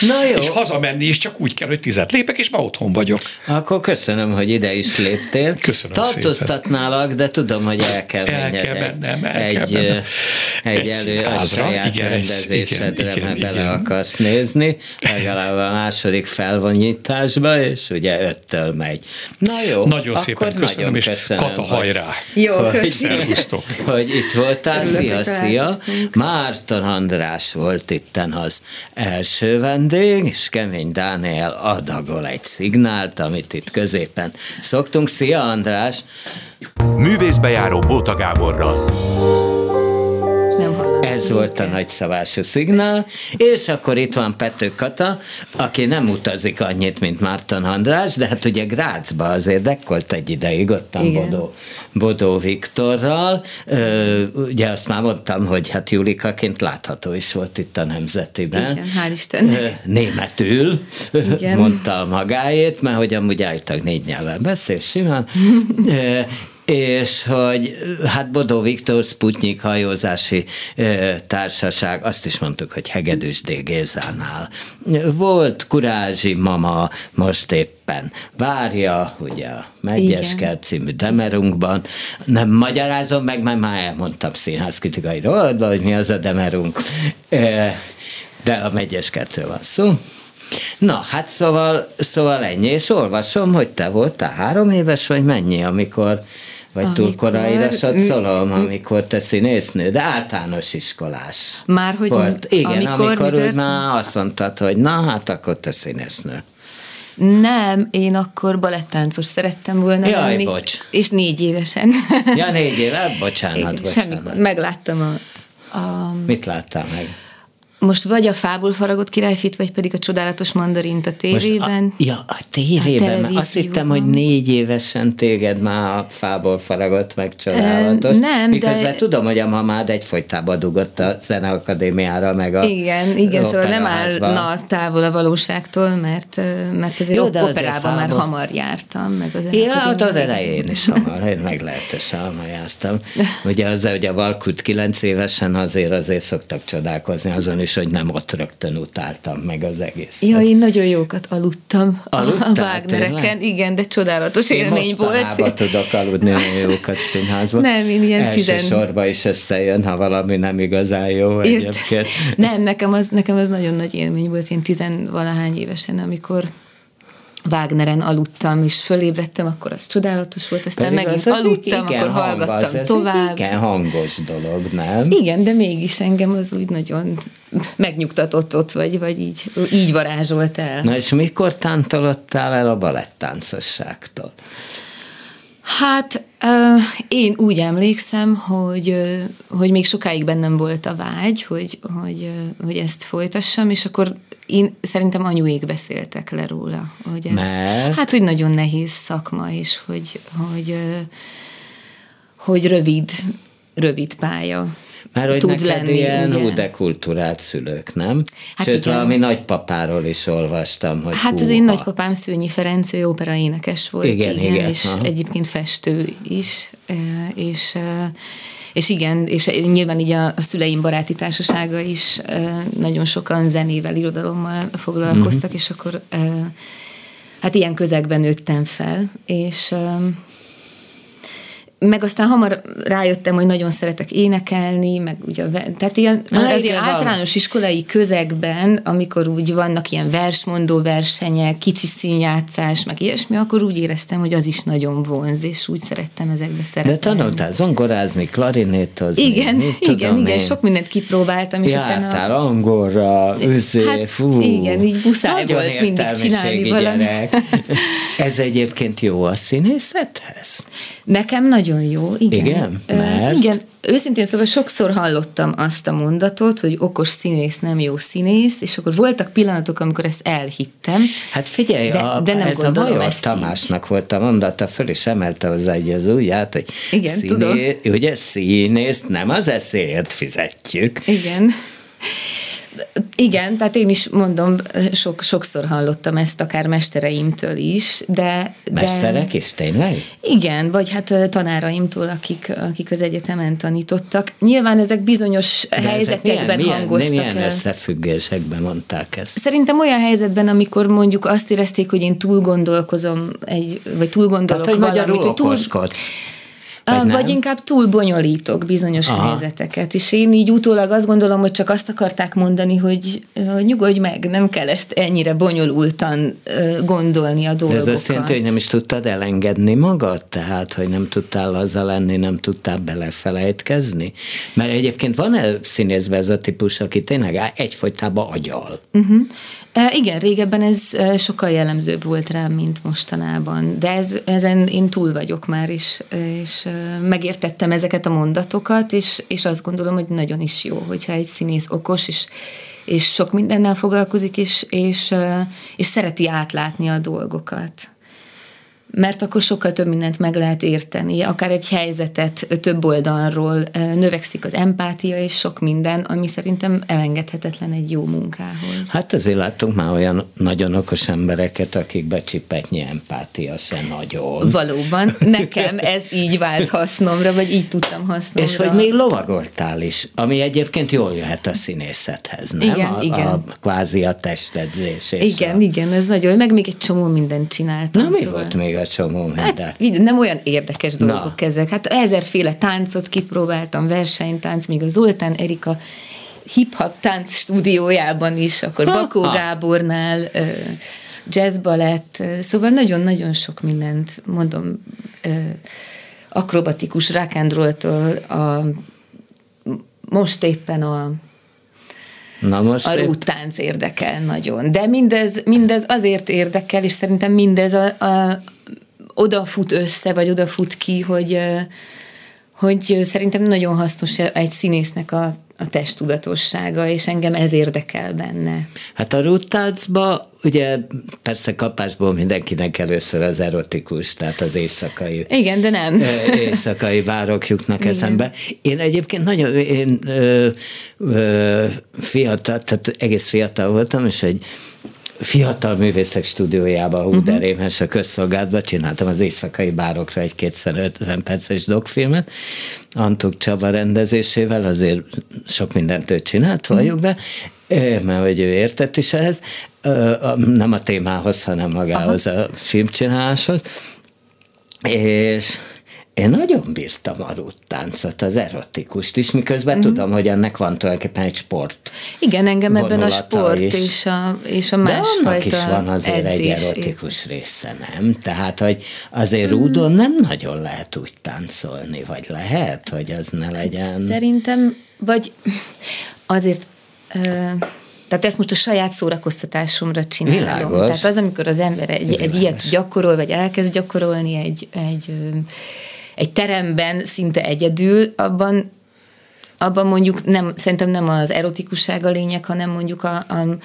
Speaker 3: Na jó. És hazamenni is csak úgy kell, hogy tizet lépek, és már otthon vagyok.
Speaker 2: Akkor köszönöm, hogy ide is léptél.
Speaker 3: Köszönöm
Speaker 2: Tartóztatnálak, de tudom, hogy el kell el
Speaker 3: kell mennem, el
Speaker 2: egy,
Speaker 3: kell mennem.
Speaker 2: egy, egy elő a saját igen, rendezésedre, igen, mert igen, bele igen. akarsz nézni, legalább a második felvonyításba, és ugye öttől megy. Na jó.
Speaker 3: Nagyon szépen köszönöm, nagyon és köszönöm, Kata hajrá.
Speaker 4: Jó, köszönöm.
Speaker 2: Hogy, hogy itt voltál. Szia, szia. Márton András volt itten az első vendég, és Kemény Dániel adagol egy szignált, amit itt középen szoktunk. Szia András!
Speaker 1: Művészbejáró Bóta Gáborral
Speaker 2: nem hallom. Ez volt a nagyszavású szignál, és akkor itt van Pető Kata, aki nem utazik annyit, mint Márton András, de hát ugye Grácsba azért dekkolt egy ideig, ott Bodó, Bodó Viktorral. Ö, ugye azt már mondtam, hogy hát Julikaként látható is volt itt a Nemzetiben.
Speaker 4: Igen, hál' Istennek.
Speaker 2: Németül Igen. mondta magáét, mert hogy amúgy állítólag négy nyelven beszél simán és hogy hát Bodó Viktor Sputnik hajózási társaság, azt is mondtuk, hogy Hegedűs D. Gézánál. Volt Kurázsi mama most éppen várja, ugye a Megyeskel című Demerunkban. Nem magyarázom meg, mert már elmondtam színházkritikai rovatban, hogy mi az a Demerunk. De a Megyeskertől van szó. Na, hát szóval, szóval ennyi, és olvasom, hogy te voltál három éves, vagy mennyi, amikor vagy amikor... túl korai szalom, amikor te színésznő, de általános iskolás.
Speaker 4: Már hogy
Speaker 2: volt. Igen, amikor, amikor úgy már azt mondtad, hogy na, hát akkor te színésznő.
Speaker 4: Nem, én akkor balettáncos szerettem volna
Speaker 2: Jaj, lenni. bocs.
Speaker 4: És négy évesen.
Speaker 2: Ja, négy éve? Bocsánat, bocsánat. Semmi,
Speaker 4: megláttam a,
Speaker 2: a... Mit láttál meg?
Speaker 4: Most vagy a fából faragott királyfit, vagy pedig a csodálatos mandarint a tévében.
Speaker 2: Most a, ja, a tévében, a azt hittem, hogy négy évesen téged már a fából faragott meg csodálatos.
Speaker 4: Nem,
Speaker 2: Miközben de... tudom, hogy a mamád egyfolytában dugott a Zeneakadémiára, meg a
Speaker 4: Igen, igen, szóval nem állna távol a valóságtól, mert, mert azért Jó, de operában fából... már hamar jártam. Meg az
Speaker 2: ja, ott az elején is hamar, én meglehetősen hamar jártam. Ugye az, hogy a Valkut kilenc évesen azért azért szoktak csodálkozni azon is, és hogy nem ott rögtön utáltam meg az egész.
Speaker 4: Ja, én nagyon jókat aludtam Aludtál, a Wagnereken, igen, de csodálatos én élmény volt.
Speaker 2: Én tudok aludni nagyon jókat színházban.
Speaker 4: Nem, én ilyen
Speaker 2: Első tizen... is összejön, ha valami nem igazán jó egyébként.
Speaker 4: Nem, nekem az, nekem az nagyon nagy élmény volt, én tizenvalahány évesen, amikor Wagneren aludtam, és fölébredtem, akkor az csodálatos volt, aztán Pedig megint az aludtam, igen akkor hallgattam az tovább.
Speaker 2: Igen, hangos dolog, nem?
Speaker 4: Igen, de mégis engem az úgy nagyon megnyugtatott ott, vagy, vagy így, így varázsolt el.
Speaker 2: Na és mikor tántalottál el a balettáncosságtól?
Speaker 4: Hát én úgy emlékszem, hogy, hogy még sokáig bennem volt a vágy, hogy, hogy, hogy ezt folytassam, és akkor én szerintem anyuék beszéltek le róla, hogy ez, Mert? hát, hogy nagyon nehéz szakma, és hogy, hogy, hogy rövid, rövid pálya.
Speaker 2: Már hogy tud neked lenni, ilyen ugye? de kultúrált szülők, nem? Hát Sőt, igen. valami nagypapáról is olvastam, hogy
Speaker 4: Hát húha. az én nagypapám Szőnyi Ferenc, ő opera énekes volt, igen, igen, igen és aha. egyébként festő is, és és igen, és nyilván így a, a szüleim baráti társasága is nagyon sokan zenével, irodalommal foglalkoztak, uh-huh. és akkor hát ilyen közegben nőttem fel, és meg aztán hamar rájöttem, hogy nagyon szeretek énekelni, meg ugye, tehát ilyen, Na, az ilyen általános iskolai közegben, amikor úgy vannak ilyen versmondó versenyek, kicsi színjátszás, meg ilyesmi, akkor úgy éreztem, hogy az is nagyon vonz, és úgy szerettem ezekbe szeretni.
Speaker 2: De tanultál zongorázni, klarinétozni,
Speaker 4: Igen, mit igen, igen, én. sok mindent kipróbáltam. És
Speaker 2: Jártál a... angolra, őszé, hát,
Speaker 4: fú. Igen, így muszáj volt mindig csinálni valamit.
Speaker 2: Ez egyébként jó a színészethez?
Speaker 4: Nekem nagyon jó, igen.
Speaker 2: Igen? Mert?
Speaker 4: Igen, őszintén szóval sokszor hallottam azt a mondatot, hogy okos színész nem jó színész, és akkor voltak pillanatok, amikor ezt elhittem.
Speaker 2: Hát figyelj, de, a, de nem ez a Major Tamásnak így. volt a mondata, föl is emelte hozzá egy az ujját, hogy Igen, színé, tudom. ugye színészt nem az eszéért fizetjük.
Speaker 4: Igen. Igen, tehát én is mondom, sok, sokszor hallottam ezt akár mestereimtől is, de...
Speaker 2: Mesterek
Speaker 4: de,
Speaker 2: is, tényleg?
Speaker 4: Igen, vagy hát tanáraimtól, akik, akik az egyetemen tanítottak. Nyilván ezek bizonyos de helyzetekben ezek milyen, hangoztak
Speaker 2: milyen, milyen összefüggésekben mondták ezt?
Speaker 4: Szerintem olyan helyzetben, amikor mondjuk azt érezték, hogy én túl gondolkozom, egy, vagy túl gondolok
Speaker 2: tehát, hogy
Speaker 4: valamit.
Speaker 2: Hogy túl,
Speaker 4: vagy, vagy inkább túl bonyolítok bizonyos Aha. helyzeteket, és én így utólag azt gondolom, hogy csak azt akarták mondani, hogy, hogy nyugodj meg, nem kell ezt ennyire bonyolultan gondolni a dolgokat.
Speaker 2: De ez azt jelenti, hogy nem is tudtad elengedni magad, tehát, hogy nem tudtál azzal lenni, nem tudtál belefelejtkezni? Mert egyébként van-e színészben ez a típus, aki tényleg egyfolytában agyal?
Speaker 4: Uh-huh. E, igen, régebben ez sokkal jellemzőbb volt rám, mint mostanában, de ez, ezen én túl vagyok már is, és megértettem ezeket a mondatokat, és, és azt gondolom, hogy nagyon is jó, hogyha egy színész okos, és, és sok mindennel foglalkozik, és, és, és szereti átlátni a dolgokat mert akkor sokkal több mindent meg lehet érteni, akár egy helyzetet több oldalról növekszik az empátia és sok minden, ami szerintem elengedhetetlen egy jó munkához.
Speaker 2: Hát azért láttunk már olyan nagyon okos embereket, akik becsipetnyi empátia se nagyon.
Speaker 4: Valóban, nekem ez így vált hasznomra, vagy így tudtam hasznomra.
Speaker 2: És hogy még lovagoltál is, ami egyébként jól jöhet a színészethez, nem?
Speaker 4: Igen,
Speaker 2: a,
Speaker 4: igen.
Speaker 2: A, kvázi a testedzés.
Speaker 4: igen, a... igen, ez nagyon, meg még egy csomó mindent csináltam.
Speaker 2: Na mi szóval. volt még a csomó.
Speaker 4: Hát, nem olyan érdekes dolgok Na. ezek. Hát ezerféle táncot kipróbáltam, versenytánc, még a Zoltán Erika hip-hop tánc stúdiójában is, akkor ha, Bakó ha. Gábornál, jazzbalett, szóval nagyon-nagyon sok mindent, mondom, akrobatikus rock a most éppen a Na most a rúttánc érdekel nagyon. De mindez, mindez azért érdekel, és szerintem mindez a, a, odafut össze, vagy odafut ki, hogy, hogy szerintem nagyon hasznos egy színésznek a, a testtudatossága, és engem ez érdekel benne.
Speaker 2: Hát a ruttácba ugye persze kapásból mindenkinek először az erotikus, tehát az éjszakai.
Speaker 4: Igen, de nem.
Speaker 2: Éjszakai bárok jutnak Igen. eszembe. Én egyébként nagyon én, ö, ö, fiatal, tehát egész fiatal voltam, és egy fiatal művészek stúdiójában, hú, de uh-huh. a közszolgálatban csináltam az éjszakai bárokra egy 250 perces dokfilmet, Antuk Csaba rendezésével, azért sok mindent ő csinált, valljuk uh-huh. be, mert hogy ő értett is ehhez, nem a témához, hanem magához Aha. a filmcsináláshoz, és én nagyon bírtam a rúttáncot, az erotikust is, miközben mm. tudom, hogy ennek van tulajdonképpen egy sport.
Speaker 4: Igen, engem ebben a sport is. és a, és a másfajta
Speaker 2: De annak is van azért edzés. egy erotikus része, nem? Tehát, hogy azért mm. rúdon nem nagyon lehet úgy táncolni, vagy lehet, hogy az ne legyen. Hát
Speaker 4: szerintem, vagy azért... Uh, tehát ezt most a saját szórakoztatásomra csinálom. Világos. Tehát az, amikor az ember egy, egy ilyet gyakorol, vagy elkezd gyakorolni egy, egy egy teremben szinte egyedül, abban abban mondjuk nem, szerintem nem az erotikusság a lényeg, hanem mondjuk a, a,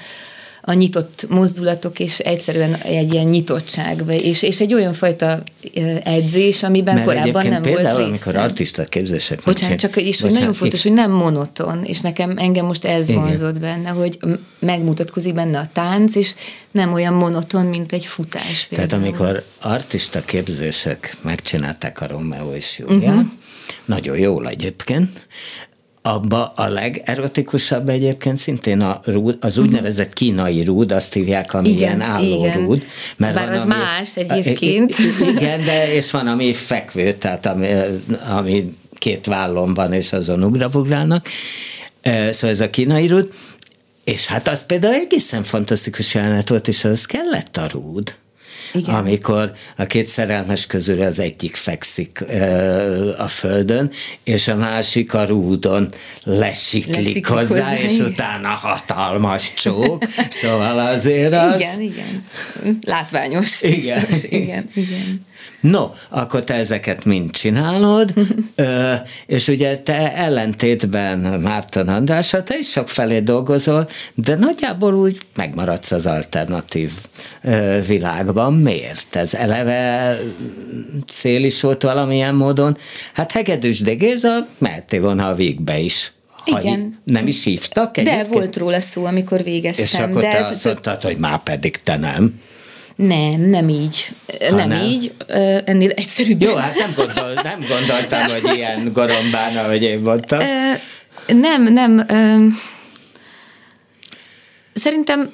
Speaker 4: a nyitott mozdulatok, és egyszerűen egy ilyen nyitottság, és, és egy olyan fajta edzés, amiben
Speaker 2: Mert
Speaker 4: korábban nem
Speaker 2: például,
Speaker 4: volt
Speaker 2: részem. amikor artista képzések.
Speaker 4: Bocsánat, csak is, hogy nagyon fontos, hogy nem monoton, és nekem engem most ez Igen. vonzott benne, hogy megmutatkozik benne a tánc, és nem olyan monoton, mint egy futás.
Speaker 2: Például. Tehát amikor artista képzések megcsinálták a Romeo és Júlia, uh-huh. nagyon jól egyébként, abba a legerotikusabb egyébként szintén a rúd, az úgynevezett kínai rúd, azt hívják, ami igen, ilyen álló igen. rúd.
Speaker 4: Mert Bár van, az ami, más egyébként.
Speaker 2: Igen, de és van, ami fekvő, tehát ami, ami két vállon van, és azon ugrabugrálnak. Szóval ez a kínai rúd. És hát az például egészen fantasztikus jelenet volt, és az kellett a rúd. Igen. amikor a két szerelmes közül az egyik fekszik a földön, és a másik a rúdon lesiklik, lesiklik hozzá, hozzá, és igen. utána hatalmas csók, szóval azért az...
Speaker 4: Igen, igen. Látványos. Igen. Biztos. Igen, igen.
Speaker 2: No, akkor te ezeket mind csinálod, ö, és ugye te ellentétben Márton Andrással, te is sok felé dolgozol, de nagyjából úgy megmaradsz az alternatív ö, világban. Miért? Ez eleve cél is volt valamilyen módon. Hát Hegedűs de Géza mehettél volna a végbe is.
Speaker 4: Igen.
Speaker 2: Nem is hívtak
Speaker 4: De volt róla szó, amikor végeztem.
Speaker 2: És akkor
Speaker 4: de
Speaker 2: te azt mondtad, hogy már pedig te nem.
Speaker 4: Nem, nem így. Ha nem, nem így, ennél egyszerűbb.
Speaker 2: Jó, hát nem, gondol, nem gondoltam, hogy ilyen gorombán, ahogy én mondtam.
Speaker 4: Nem, nem. Szerintem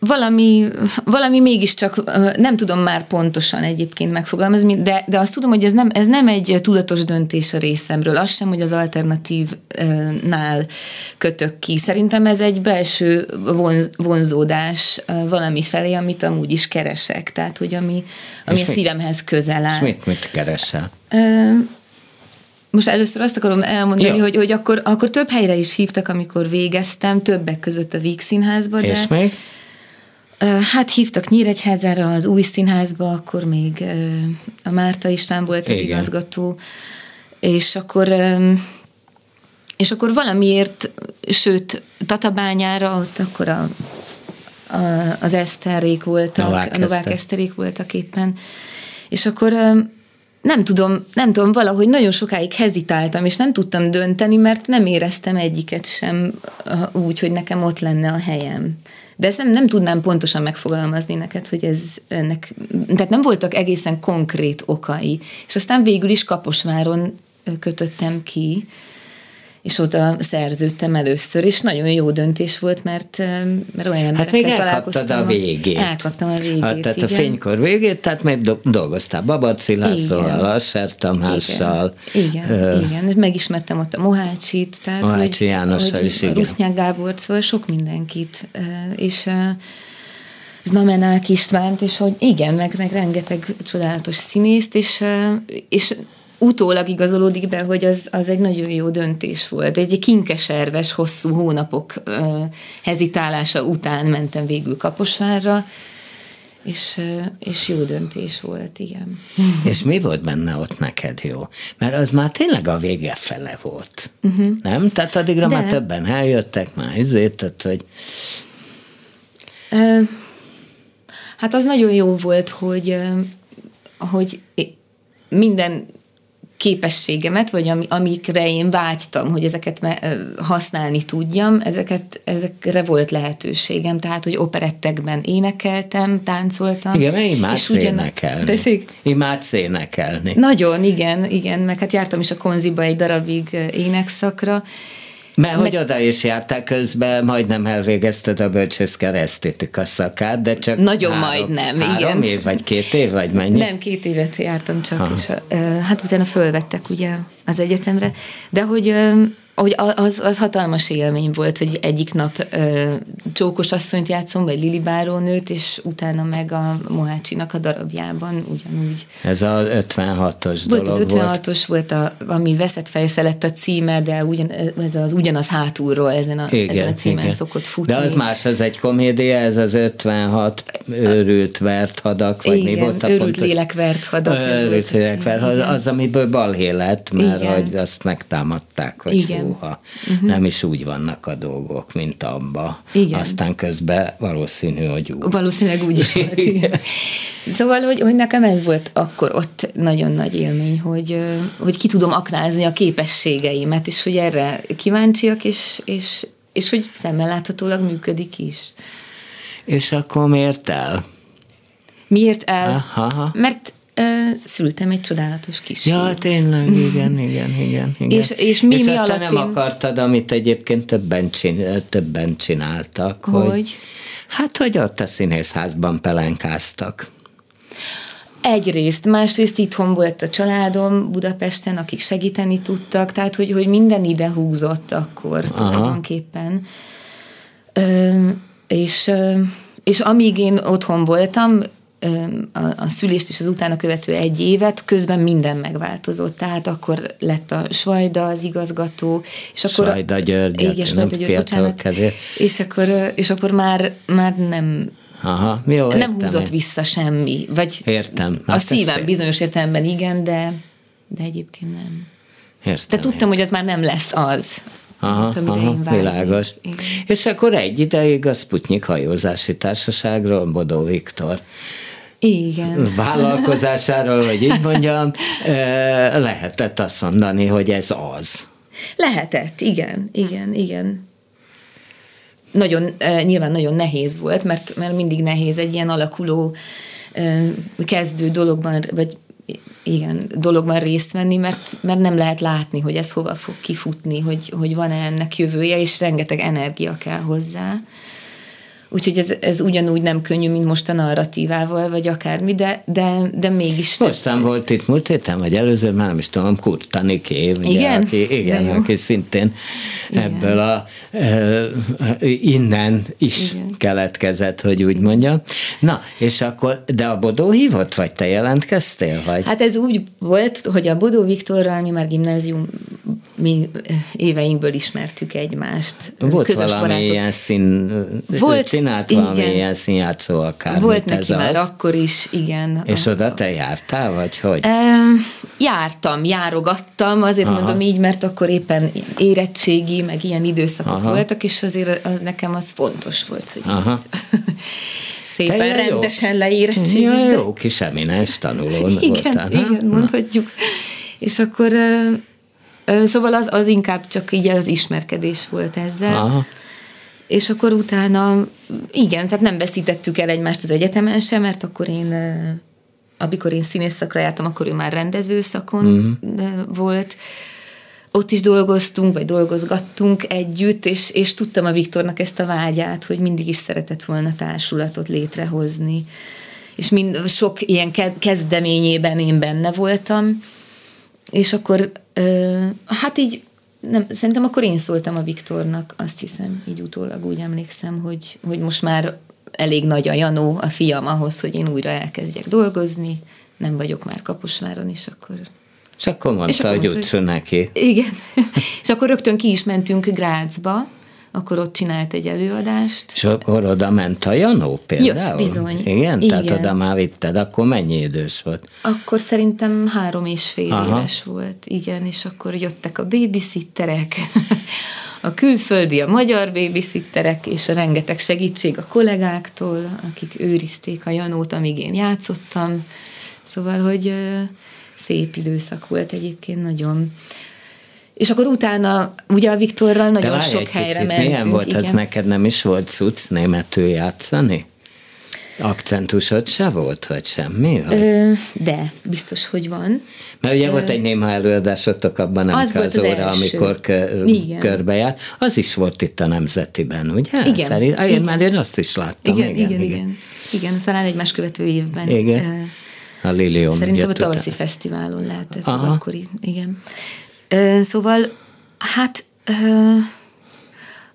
Speaker 4: valami, valami mégiscsak, nem tudom már pontosan egyébként megfogalmazni, de, de azt tudom, hogy ez nem, ez nem egy tudatos döntés a részemről, az sem, hogy az alternatívnál kötök ki. Szerintem ez egy belső vonz, vonzódás valami felé, amit amúgy is keresek, tehát hogy ami, ami a mit, szívemhez közel áll. És
Speaker 2: mit, mit keresel?
Speaker 4: most először azt akarom elmondani, ja. hogy, hogy akkor, akkor több helyre is hívtak, amikor végeztem, többek között a Víg Színházba.
Speaker 2: És de, még?
Speaker 4: Hát hívtak Nyíregyházára, az új színházba, akkor még a Márta István volt az Igen. igazgató, és akkor és akkor valamiért, sőt, Tatabányára, ott akkor a, a, az Eszterék voltak, Novák a Novák Eszterék voltak éppen, és akkor nem tudom, nem tudom, valahogy nagyon sokáig hezitáltam, és nem tudtam dönteni, mert nem éreztem egyiket sem úgy, hogy nekem ott lenne a helyem. De ezt nem, nem tudnám pontosan megfogalmazni neked, hogy ez ennek, tehát nem voltak egészen konkrét okai. És aztán végül is Kaposváron kötöttem ki, és oda szerződtem először, és nagyon jó döntés volt, mert, mert olyan
Speaker 2: Hát még elkaptad a végét.
Speaker 4: Elkaptam a végét,
Speaker 2: a, Tehát igen. a fénykor végét, tehát még dolgoztál Babaci Lászlóval, Asser Tamással.
Speaker 4: Igen, igen, uh, igen. megismertem ott a Mohácsit, tehát
Speaker 2: Mohácsi Jánossal is, igen.
Speaker 4: Rusznyák Gábort, szóval sok mindenkit, és Znamenák Istvánt, és hogy igen, meg, meg rengeteg csodálatos színészt, és, és utólag igazolódik be, hogy az, az egy nagyon jó döntés volt. Egy kinkeserves, hosszú hónapok uh, hezitálása után mentem végül Kaposvárra, és, és jó döntés volt, igen.
Speaker 2: És mi volt benne ott neked jó? Mert az már tényleg a vége fele volt, uh-huh. nem? Tehát addigra De... már többen eljöttek, már üzét, tehát hogy...
Speaker 4: Hát az nagyon jó volt, hogy, hogy minden képességemet, vagy ami, amikre én vágytam, hogy ezeket me, használni tudjam, ezeket, ezekre volt lehetőségem, tehát, hogy operettekben énekeltem, táncoltam.
Speaker 2: Igen, mert imádsz énekelni. Tessék? Imádsz énekelni.
Speaker 4: Nagyon, igen, igen, meg hát jártam is a konziba egy darabig énekszakra,
Speaker 2: mert hogy oda is jártál közben, majdnem elvégezted a bölcsészker esztétika szakát, de csak
Speaker 4: Nagyon három, majdnem,
Speaker 2: három
Speaker 4: igen.
Speaker 2: év, vagy két év, vagy mennyi?
Speaker 4: Nem, két évet jártam csak, ha. és hát utána fölvettek ugye az egyetemre, de hogy hogy az, az hatalmas élmény volt, hogy egyik nap ö, Csókos asszonyt játszom, vagy Lili Bárónőt, és utána meg a Mohácsinak a darabjában ugyanúgy.
Speaker 2: Ez az 56-os
Speaker 4: volt dolog az 56-os volt, a, ami veszett fejsze lett a címe, de ugyan, ez az ugyanaz hátulról ezen a, igen, ezen a címen igen. szokott futni.
Speaker 2: De az más, az egy komédia, ez az 56 őrült vert hadak, vagy
Speaker 4: igen,
Speaker 2: mi volt a
Speaker 4: őrült pontos? lélek vert hadak.
Speaker 2: Őrült lélek vert hadak, az, amiből balhé lett, mert igen. hogy azt megtámadták, hogy
Speaker 4: igen.
Speaker 2: Fú, soha. Uh-huh. Nem is úgy vannak a dolgok, mint abba. Igen. Aztán közben valószínű, hogy úgy.
Speaker 4: Valószínűleg úgy is volt. Igen. Szóval, hogy, hogy nekem ez volt akkor ott nagyon nagy élmény, hogy, hogy ki tudom aknázni a képességeimet, és hogy erre kíváncsiak, és, és, és hogy szemmel láthatólag működik is.
Speaker 2: És akkor miért el?
Speaker 4: Miért el? Aha. Mert szültem egy csodálatos kis.
Speaker 2: Ja, tényleg, igen, igen, igen. igen.
Speaker 4: És, és mi,
Speaker 2: és
Speaker 4: mi
Speaker 2: aztán
Speaker 4: alatt
Speaker 2: nem én... akartad, amit egyébként többen, csin, többen csináltak. Hogy? hogy? Hát, hogy ott a színészházban pelenkáztak.
Speaker 4: Egyrészt, másrészt itthon volt a családom Budapesten, akik segíteni tudtak, tehát hogy, hogy minden ide húzott akkor Aha. tulajdonképpen. Ö, és, és amíg én otthon voltam, a, a szülést és az utána követő egy évet, közben minden megváltozott. Tehát akkor lett a Svajda az igazgató, és akkor...
Speaker 2: Svajda György, igen, Svajda György, bocsánat,
Speaker 4: és akkor, és akkor már, már nem
Speaker 2: Aha, jó,
Speaker 4: nem értem húzott én. vissza semmi. Vagy
Speaker 2: értem.
Speaker 4: Hát a szívem bizonyos értelemben igen, de, de egyébként nem.
Speaker 2: Értem,
Speaker 4: de tudtam, értem. hogy az már nem lesz az.
Speaker 2: Aha, aha világos. Igen. És akkor egy ideig a Sputnik hajózási társaságról Bodó Viktor
Speaker 4: igen.
Speaker 2: vállalkozásáról, hogy így mondjam, lehetett azt mondani, hogy ez az.
Speaker 4: Lehetett, igen, igen, igen. Nagyon, nyilván nagyon nehéz volt, mert, mert mindig nehéz egy ilyen alakuló kezdő dologban, vagy igen, dologban részt venni, mert, mert nem lehet látni, hogy ez hova fog kifutni, hogy, hogy van-e ennek jövője, és rengeteg energia kell hozzá. Úgyhogy ez, ez ugyanúgy nem könnyű, mint most a narratívával, vagy akármi, de, de, de mégis...
Speaker 2: Mostan volt itt múlt héten, vagy előző, már nem is tudom, Kurtani Kév,
Speaker 4: igen?
Speaker 2: aki, igen, aki szintén igen. ebből a e, innen is igen. keletkezett, hogy úgy mondjam. Na, és akkor, de a Bodó hívott, vagy te jelentkeztél? Vagy?
Speaker 4: Hát ez úgy volt, hogy a Bodó Viktorral mi már gimnázium mi éveinkből ismertük egymást.
Speaker 2: Volt Közös valami barátok. ilyen szín... Volt, csinált igen. valami ilyen színjátszó akár.
Speaker 4: Volt neki már az. akkor is, igen.
Speaker 2: És a, oda te jártál, vagy hogy? E,
Speaker 4: jártam, járogattam, azért Aha. mondom így, mert akkor éppen érettségi, meg ilyen időszakok Aha. voltak, és azért az nekem az fontos volt, hogy Aha. szépen Te rendesen leérettségizett.
Speaker 2: Ja, jó kis eminens tanuló
Speaker 4: igen, voltál. Igen, Na. mondhatjuk. És akkor Szóval az, az inkább csak így az ismerkedés volt ezzel. Aha. És akkor utána, igen, tehát nem veszítettük el egymást az egyetemen sem, mert akkor én, amikor én színészszakra jártam, akkor ő már rendezőszakon uh-huh. volt. Ott is dolgoztunk, vagy dolgozgattunk együtt, és, és tudtam a Viktornak ezt a vágyát, hogy mindig is szeretett volna társulatot létrehozni. És mind, sok ilyen kezdeményében én benne voltam, és akkor hát így nem, szerintem akkor én szóltam a Viktornak, azt hiszem, így utólag úgy emlékszem, hogy, hogy most már elég nagy a Janó, a fiam ahhoz, hogy én újra elkezdjek dolgozni, nem vagyok már Kaposváron, és akkor...
Speaker 2: És akkor mondta, és akkor hogy utcú neki.
Speaker 4: Igen. és akkor rögtön ki is mentünk Grácsba, akkor ott csinált egy előadást.
Speaker 2: És akkor oda ment a Janó például?
Speaker 4: Jött, bizony.
Speaker 2: Igen? Igen. Tehát oda már vitted, akkor mennyi idős volt?
Speaker 4: Akkor szerintem három és fél Aha. éves volt, igen, és akkor jöttek a babysitterek, a külföldi, a magyar babysitterek, és a rengeteg segítség a kollégáktól, akik őrizték a Janót, amíg én játszottam. Szóval, hogy szép időszak volt egyébként nagyon. És akkor utána ugye a Viktorral nagyon De sok helyre picit, mentünk.
Speaker 2: Milyen volt igen. ez neked, nem is volt cucc németül játszani? Akcentusod se volt, vagy semmi? Vagy? Ö,
Speaker 4: de, biztos, hogy van.
Speaker 2: Mert ugye Ö, volt egy néma előadásotok abban, nem az, az óra, az amikor kö, körbejár. Az is volt itt a Nemzetiben, ugye?
Speaker 4: Igen. Szerint,
Speaker 2: én igen. már én azt is láttam.
Speaker 4: Igen, igen, igen. igen. igen talán egymás követő évben.
Speaker 2: Igen. A Lilium
Speaker 4: Szerintem a tavaszi fesztiválon lehetett Aha. az akkori, igen. Szóval, hát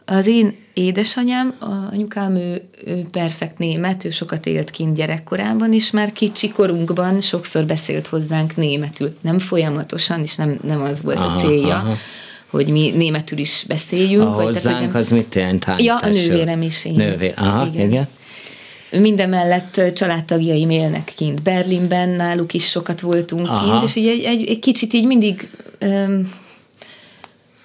Speaker 4: az én édesanyám, anyukám, ő, ő perfekt német, ő sokat élt kint gyerekkorában, és már kicsi korunkban sokszor beszélt hozzánk németül. Nem folyamatosan, és nem, nem az volt aha, a célja, aha. hogy mi németül is beszéljünk.
Speaker 2: A vagy hozzánk tehát, az mit jelent?
Speaker 4: Ja, a nővérem is én.
Speaker 2: Nővér, aha, igen. igen.
Speaker 4: Mindemellett családtagjaim élnek kint Berlinben, náluk is sokat voltunk Aha. kint, és így egy, egy, egy kicsit így mindig öm,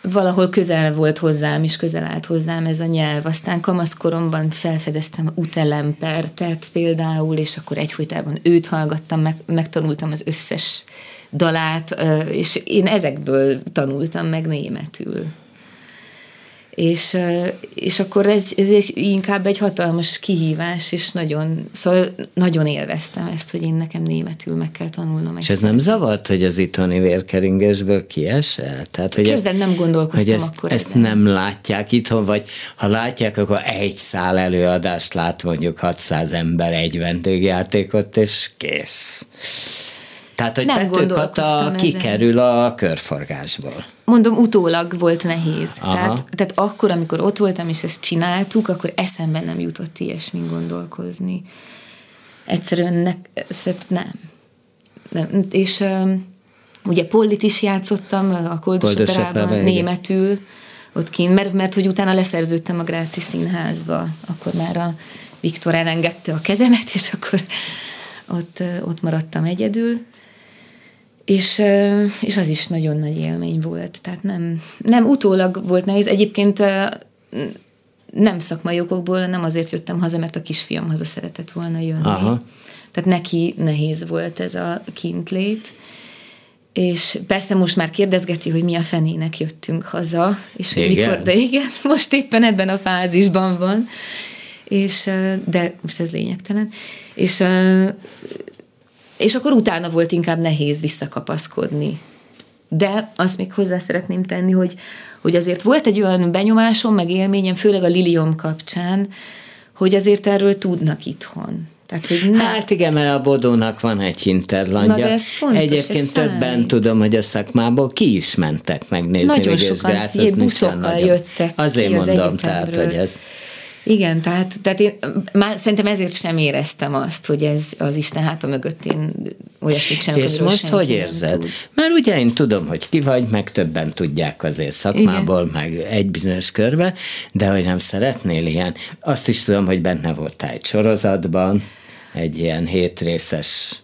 Speaker 4: valahol közel volt hozzám, és közel állt hozzám ez a nyelv. Aztán kamaszkoromban felfedeztem Utelempertet például, és akkor egyfolytában őt hallgattam, meg, megtanultam az összes dalát, és én ezekből tanultam meg németül. És, és akkor ez, ez egy, inkább egy hatalmas kihívás, és nagyon, szóval nagyon élveztem ezt, hogy én nekem németül meg kell tanulnom.
Speaker 2: És ez nem zavart, hogy az itthoni vérkeringésből kiesel?
Speaker 4: Tehát, hogy Képzeld, nem gondolkoztam
Speaker 2: hogy ezt,
Speaker 4: akkor
Speaker 2: ezt nem látják itthon, vagy ha látják, akkor egy szál előadást lát mondjuk 600 ember egy vendégjátékot, és kész. Tehát, hogy nem Pető Kata kikerül a körforgásból.
Speaker 4: Mondom, utólag volt nehéz. Tehát, tehát akkor, amikor ott voltam, és ezt csináltuk, akkor eszembe nem jutott ilyesmin gondolkozni. Egyszerűen ne, nem. nem. És um, ugye Pollit is játszottam a Koldusoperában németül, ott kint, mert, mert hogy utána leszerződtem a Gráci Színházba, akkor már a Viktor elengedte a kezemet, és akkor ott, ott maradtam egyedül, és, és az is nagyon nagy élmény volt. Tehát nem, nem utólag volt nehéz. Egyébként nem szakmai okokból, nem azért jöttem haza, mert a kisfiam haza szeretett volna jönni. Aha. Tehát neki nehéz volt ez a kintlét. És persze most már kérdezgeti, hogy mi a fenének jöttünk haza, és hogy igen. mikor, de igen, most éppen ebben a fázisban van, és, de most ez lényegtelen. És és akkor utána volt inkább nehéz visszakapaszkodni. De azt még hozzá szeretném tenni, hogy, hogy azért volt egy olyan benyomásom, meg élményem, főleg a Lilium kapcsán, hogy azért erről tudnak itthon.
Speaker 2: Tehát, hogy ne... Hát igen, mert a Bodónak van egy hinterlandja. Na, de ez fontos, Egyébként ez többen számít. tudom, hogy a szakmából ki is mentek megnézni.
Speaker 4: Nagyon sokan, Grácz, buszokkal jöttek
Speaker 2: Azért
Speaker 4: ki
Speaker 2: mondom,
Speaker 4: az
Speaker 2: tehát, hogy ez
Speaker 4: igen, tehát, tehát én már szerintem ezért sem éreztem azt, hogy ez az Isten háta mögött én olyasmit sem
Speaker 2: És most hogy érzed? Mert ugye én tudom, hogy ki vagy, meg többen tudják azért szakmából, Igen. meg egy bizonyos körbe, de hogy nem szeretnél ilyen. Azt is tudom, hogy benne voltál egy sorozatban, egy ilyen hétrészes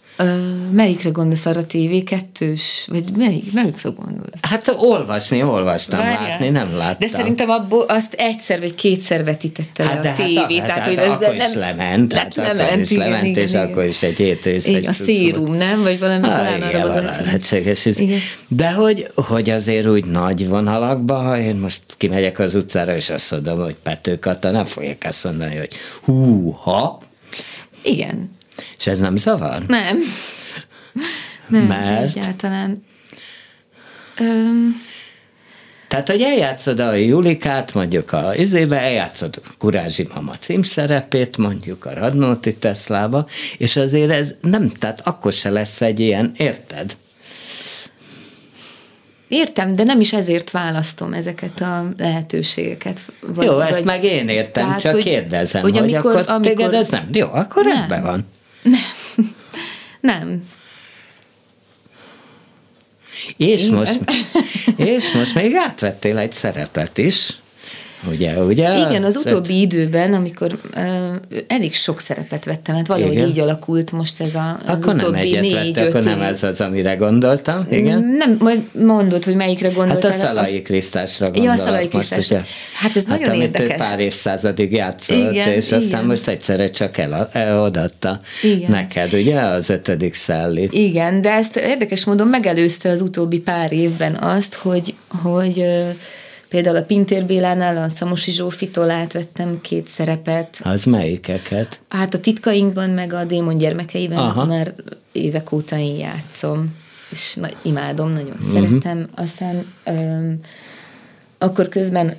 Speaker 4: melyikre gondolsz arra TV2-s? Vagy melyik, melyikre gondolsz?
Speaker 2: Hát olvasni, olvastam, Várjál. látni, nem láttam.
Speaker 4: De szerintem abból azt egyszer vagy kétszer vetítette hát, le a tévé. Hát,
Speaker 2: tehát, hát, ez akkor de nem, is lement, tehát lement, akkor is igen, lement, igen, és igen. akkor is egy hét rész.
Speaker 4: Igen, a szérum, nem? Vagy valami ha, talán igen, arra
Speaker 2: lehetséges. De hogy, hogy azért úgy nagy vonalakba, ha én most kimegyek az utcára, és azt mondom, hogy Pető Kata, nem fogják azt mondani, hogy hú, ha.
Speaker 4: Igen,
Speaker 2: és ez nem zavar?
Speaker 4: Nem. Nem, Mert? egyáltalán. Öm...
Speaker 2: Tehát, hogy eljátszod a Julikát, mondjuk a izébe, eljátszod Kurázsi Mama címszerepét, mondjuk a Radnóti Teszlába, és azért ez nem, tehát akkor se lesz egy ilyen, érted?
Speaker 4: Értem, de nem is ezért választom ezeket a lehetőségeket.
Speaker 2: Vagy, Jó, ezt vagy, meg én értem, tehát, csak hogy, kérdezem, hogy, hogy amikor, akkor amikor, téged ez nem. Jó, akkor nem. ebben van.
Speaker 4: Nem. Nem.
Speaker 2: És most, és most még átvettél egy szerepet is. Ugye, ugye?
Speaker 4: Igen, az utóbbi időben, amikor uh, elég sok szerepet vettem, hát valahogy igen. így alakult most ez a az
Speaker 2: akkor
Speaker 4: utóbbi
Speaker 2: nem egyet négy, vett, akkor nem ez az, amire gondoltam, igen?
Speaker 4: Nem, majd mondod, hogy melyikre gondoltál.
Speaker 2: Hát a Szalai Krisztásra gondolok.
Speaker 4: Ja, a Szalai Krisztásra. Hát ez hát nagyon amit érdekes.
Speaker 2: pár évszázadig játszott, igen, és igen. aztán most egyszerre csak el, igen. neked, ugye, az ötödik szellit.
Speaker 4: Igen, de ezt érdekes módon megelőzte az utóbbi pár évben azt, hogy, hogy Például a Pintér Bélánál a Szamosi Zsófitól átvettem két szerepet.
Speaker 2: Az melyikeket?
Speaker 4: Hát a titkainkban, meg a démon gyermekeiben Aha. már évek óta én játszom, és na, imádom, nagyon uh-huh. szeretem. Aztán öm, akkor közben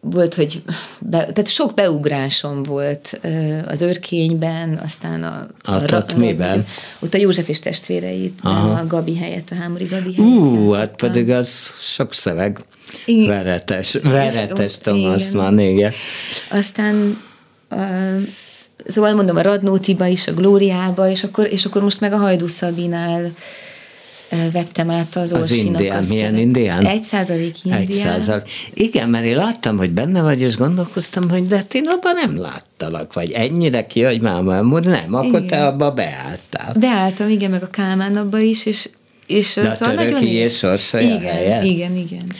Speaker 4: volt, hogy be, tehát sok beugrásom volt az őrkényben, aztán a...
Speaker 2: A, a, a miben?
Speaker 4: Ott a József és testvéreit, a Gabi helyett, a Hámori Gabi helyett.
Speaker 2: Ú, hát pedig az sok szöveg. Igen. Veretes, veretes Thomas van, igen.
Speaker 4: Aztán uh, szóval mondom, a Radnótiba is, a Glóriába, és akkor, és akkor most meg a Hajdú Szabinál vettem át az Orsinak.
Speaker 2: Az indián, milyen indián?
Speaker 4: Egy százalék indián. Egy százalék.
Speaker 2: Igen, mert én láttam, hogy benne vagy, és gondolkoztam, hogy de én abban nem láttalak, vagy ennyire ki, hogy máma elmúr, nem, akkor igen. te abba beálltál.
Speaker 4: Beálltam, igen, meg a Kálmán abba is, és, és
Speaker 2: de szóval a nagyon... és
Speaker 4: igen, helyen? igen, igen.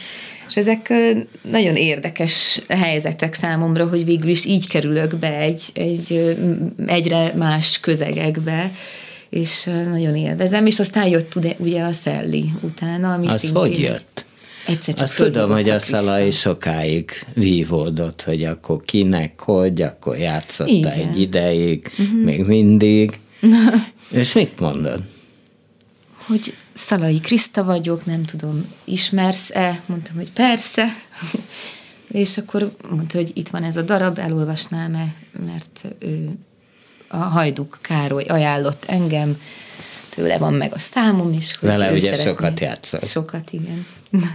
Speaker 4: És ezek nagyon érdekes helyzetek számomra, hogy végül is így kerülök be egy, egy egyre más közegekbe, és nagyon élvezem, és aztán jött ugye, ugye a Szelli utána, ami
Speaker 2: Az
Speaker 4: szintén
Speaker 2: hogy jött? Egyszer csak Azt tudom, hogy a Szalai sokáig vívódott, hogy akkor kinek, hogy, akkor játszotta Igen. egy ideig, uh-huh. még mindig. És mit mondod?
Speaker 4: Hogy Szalai Kriszta vagyok, nem tudom, ismersz-e? Mondtam, hogy persze. És akkor mondta, hogy itt van ez a darab, elolvasnám-e, mert ő, a Hajduk Károly ajánlott engem, tőle van meg a számom is.
Speaker 2: Hogy Vele ugye szeretné. sokat játszott.
Speaker 4: Sokat, igen.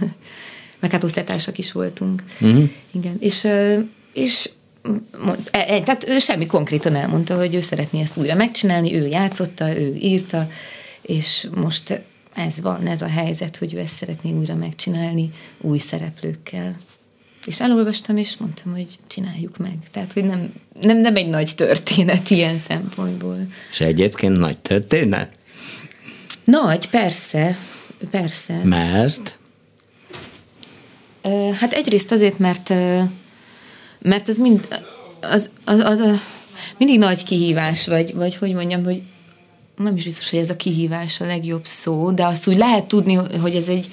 Speaker 4: meg hát osztálytársak is voltunk. Uh-huh. Igen, és, és mond, e, e, tehát ő semmi konkrétan elmondta, hogy ő szeretné ezt újra megcsinálni, ő játszotta, ő írta, és most ez van, ez a helyzet, hogy ő ezt szeretné újra megcsinálni új szereplőkkel. És elolvastam, és mondtam, hogy csináljuk meg. Tehát, hogy nem, nem, nem egy nagy történet ilyen szempontból.
Speaker 2: És egyébként nagy történet?
Speaker 4: Nagy, persze, persze.
Speaker 2: Mert?
Speaker 4: Hát egyrészt azért, mert mert ez mind az, az, az a, mindig nagy kihívás, vagy, vagy hogy mondjam, hogy nem is biztos, hogy ez a kihívás a legjobb szó, de azt úgy lehet tudni, hogy ez egy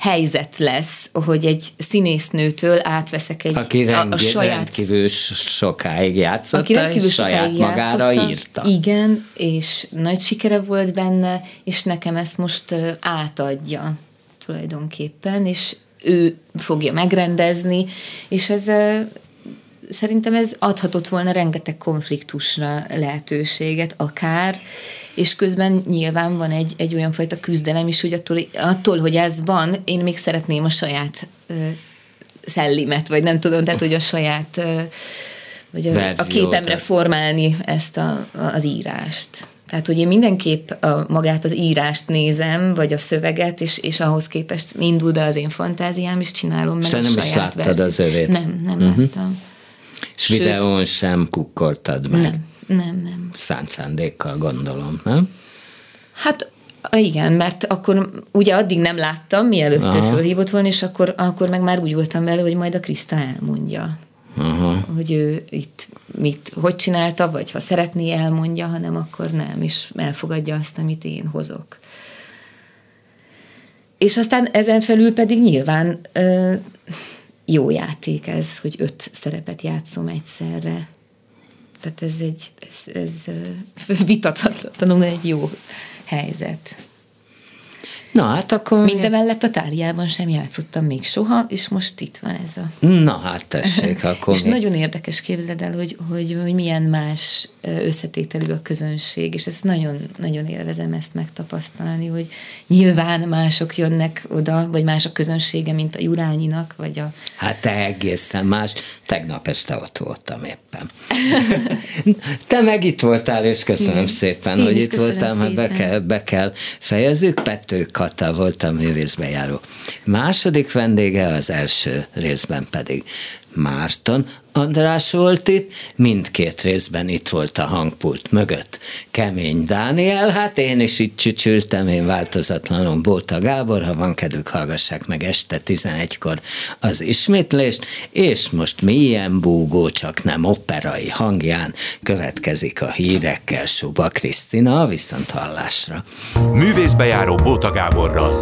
Speaker 4: helyzet lesz, hogy egy színésznőtől átveszek egy
Speaker 2: aki rend, a, a saját... rendkívül sokáig játszotta, aki rendkívül és saját magára játszotta, írta.
Speaker 4: Igen, és nagy sikere volt benne, és nekem ezt most átadja tulajdonképpen, és ő fogja megrendezni, és ez szerintem ez adhatott volna rengeteg konfliktusra lehetőséget, akár, és közben nyilván van egy, egy olyan fajta küzdelem is, hogy attól, attól, hogy ez van, én még szeretném a saját ö, szellimet, vagy nem tudom, tehát, hogy a saját ö, vagy a, a képemre formálni ezt a, az írást. Tehát, hogy én mindenképp a, magát az írást nézem, vagy a szöveget, és, és ahhoz képest indul be az én fantáziám, és csinálom meg
Speaker 2: Szerintem a saját is láttad az övét.
Speaker 4: Nem, nem uh-huh. láttam.
Speaker 2: És Sőt, videón sem kukkoltad meg.
Speaker 4: Nem, nem, nem.
Speaker 2: Szánt szándékkal gondolom, nem?
Speaker 4: Hát igen, mert akkor ugye addig nem láttam, mielőtt Aha. ő fölhívott volna, és akkor, akkor meg már úgy voltam vele, hogy majd a Kriszta elmondja. Aha. Hogy ő itt mit, hogy csinálta, vagy ha szeretné elmondja, hanem akkor nem, és elfogadja azt, amit én hozok. És aztán ezen felül pedig nyilván ö, jó játék ez, hogy öt szerepet játszom egyszerre. Tehát ez egy ez, ez vitathatatlanul egy jó helyzet.
Speaker 2: Na hát akkor...
Speaker 4: Mindemellett a táliában sem játszottam még soha, és most itt van ez a...
Speaker 2: Na hát tessék, akkor
Speaker 4: És még... nagyon érdekes képzeld el, hogy, hogy, hogy milyen más összetételű a közönség, és ezt nagyon, nagyon élvezem ezt megtapasztalni, hogy nyilván mások jönnek oda, vagy más a közönsége, mint a Jurányinak, vagy a...
Speaker 2: Hát te egészen más. Tegnap este ott voltam éppen. te meg itt voltál, és köszönöm Igen. szépen, Én hogy itt voltál, mert be kell, be kell fejezzük. Petők Kata volt a művészbejáró. Második vendége az első részben pedig Márton András volt itt, mindkét részben itt volt a hangpult mögött. Kemény Dániel, hát én is itt csücsültem, én változatlanul Bóta Gábor, ha van kedvük, hallgassák meg este 11-kor az ismétlést, és most milyen búgó, csak nem operai hangján következik a hírekkel Suba Krisztina, viszont hallásra.
Speaker 1: Művészbejáró Bóta Gáborral.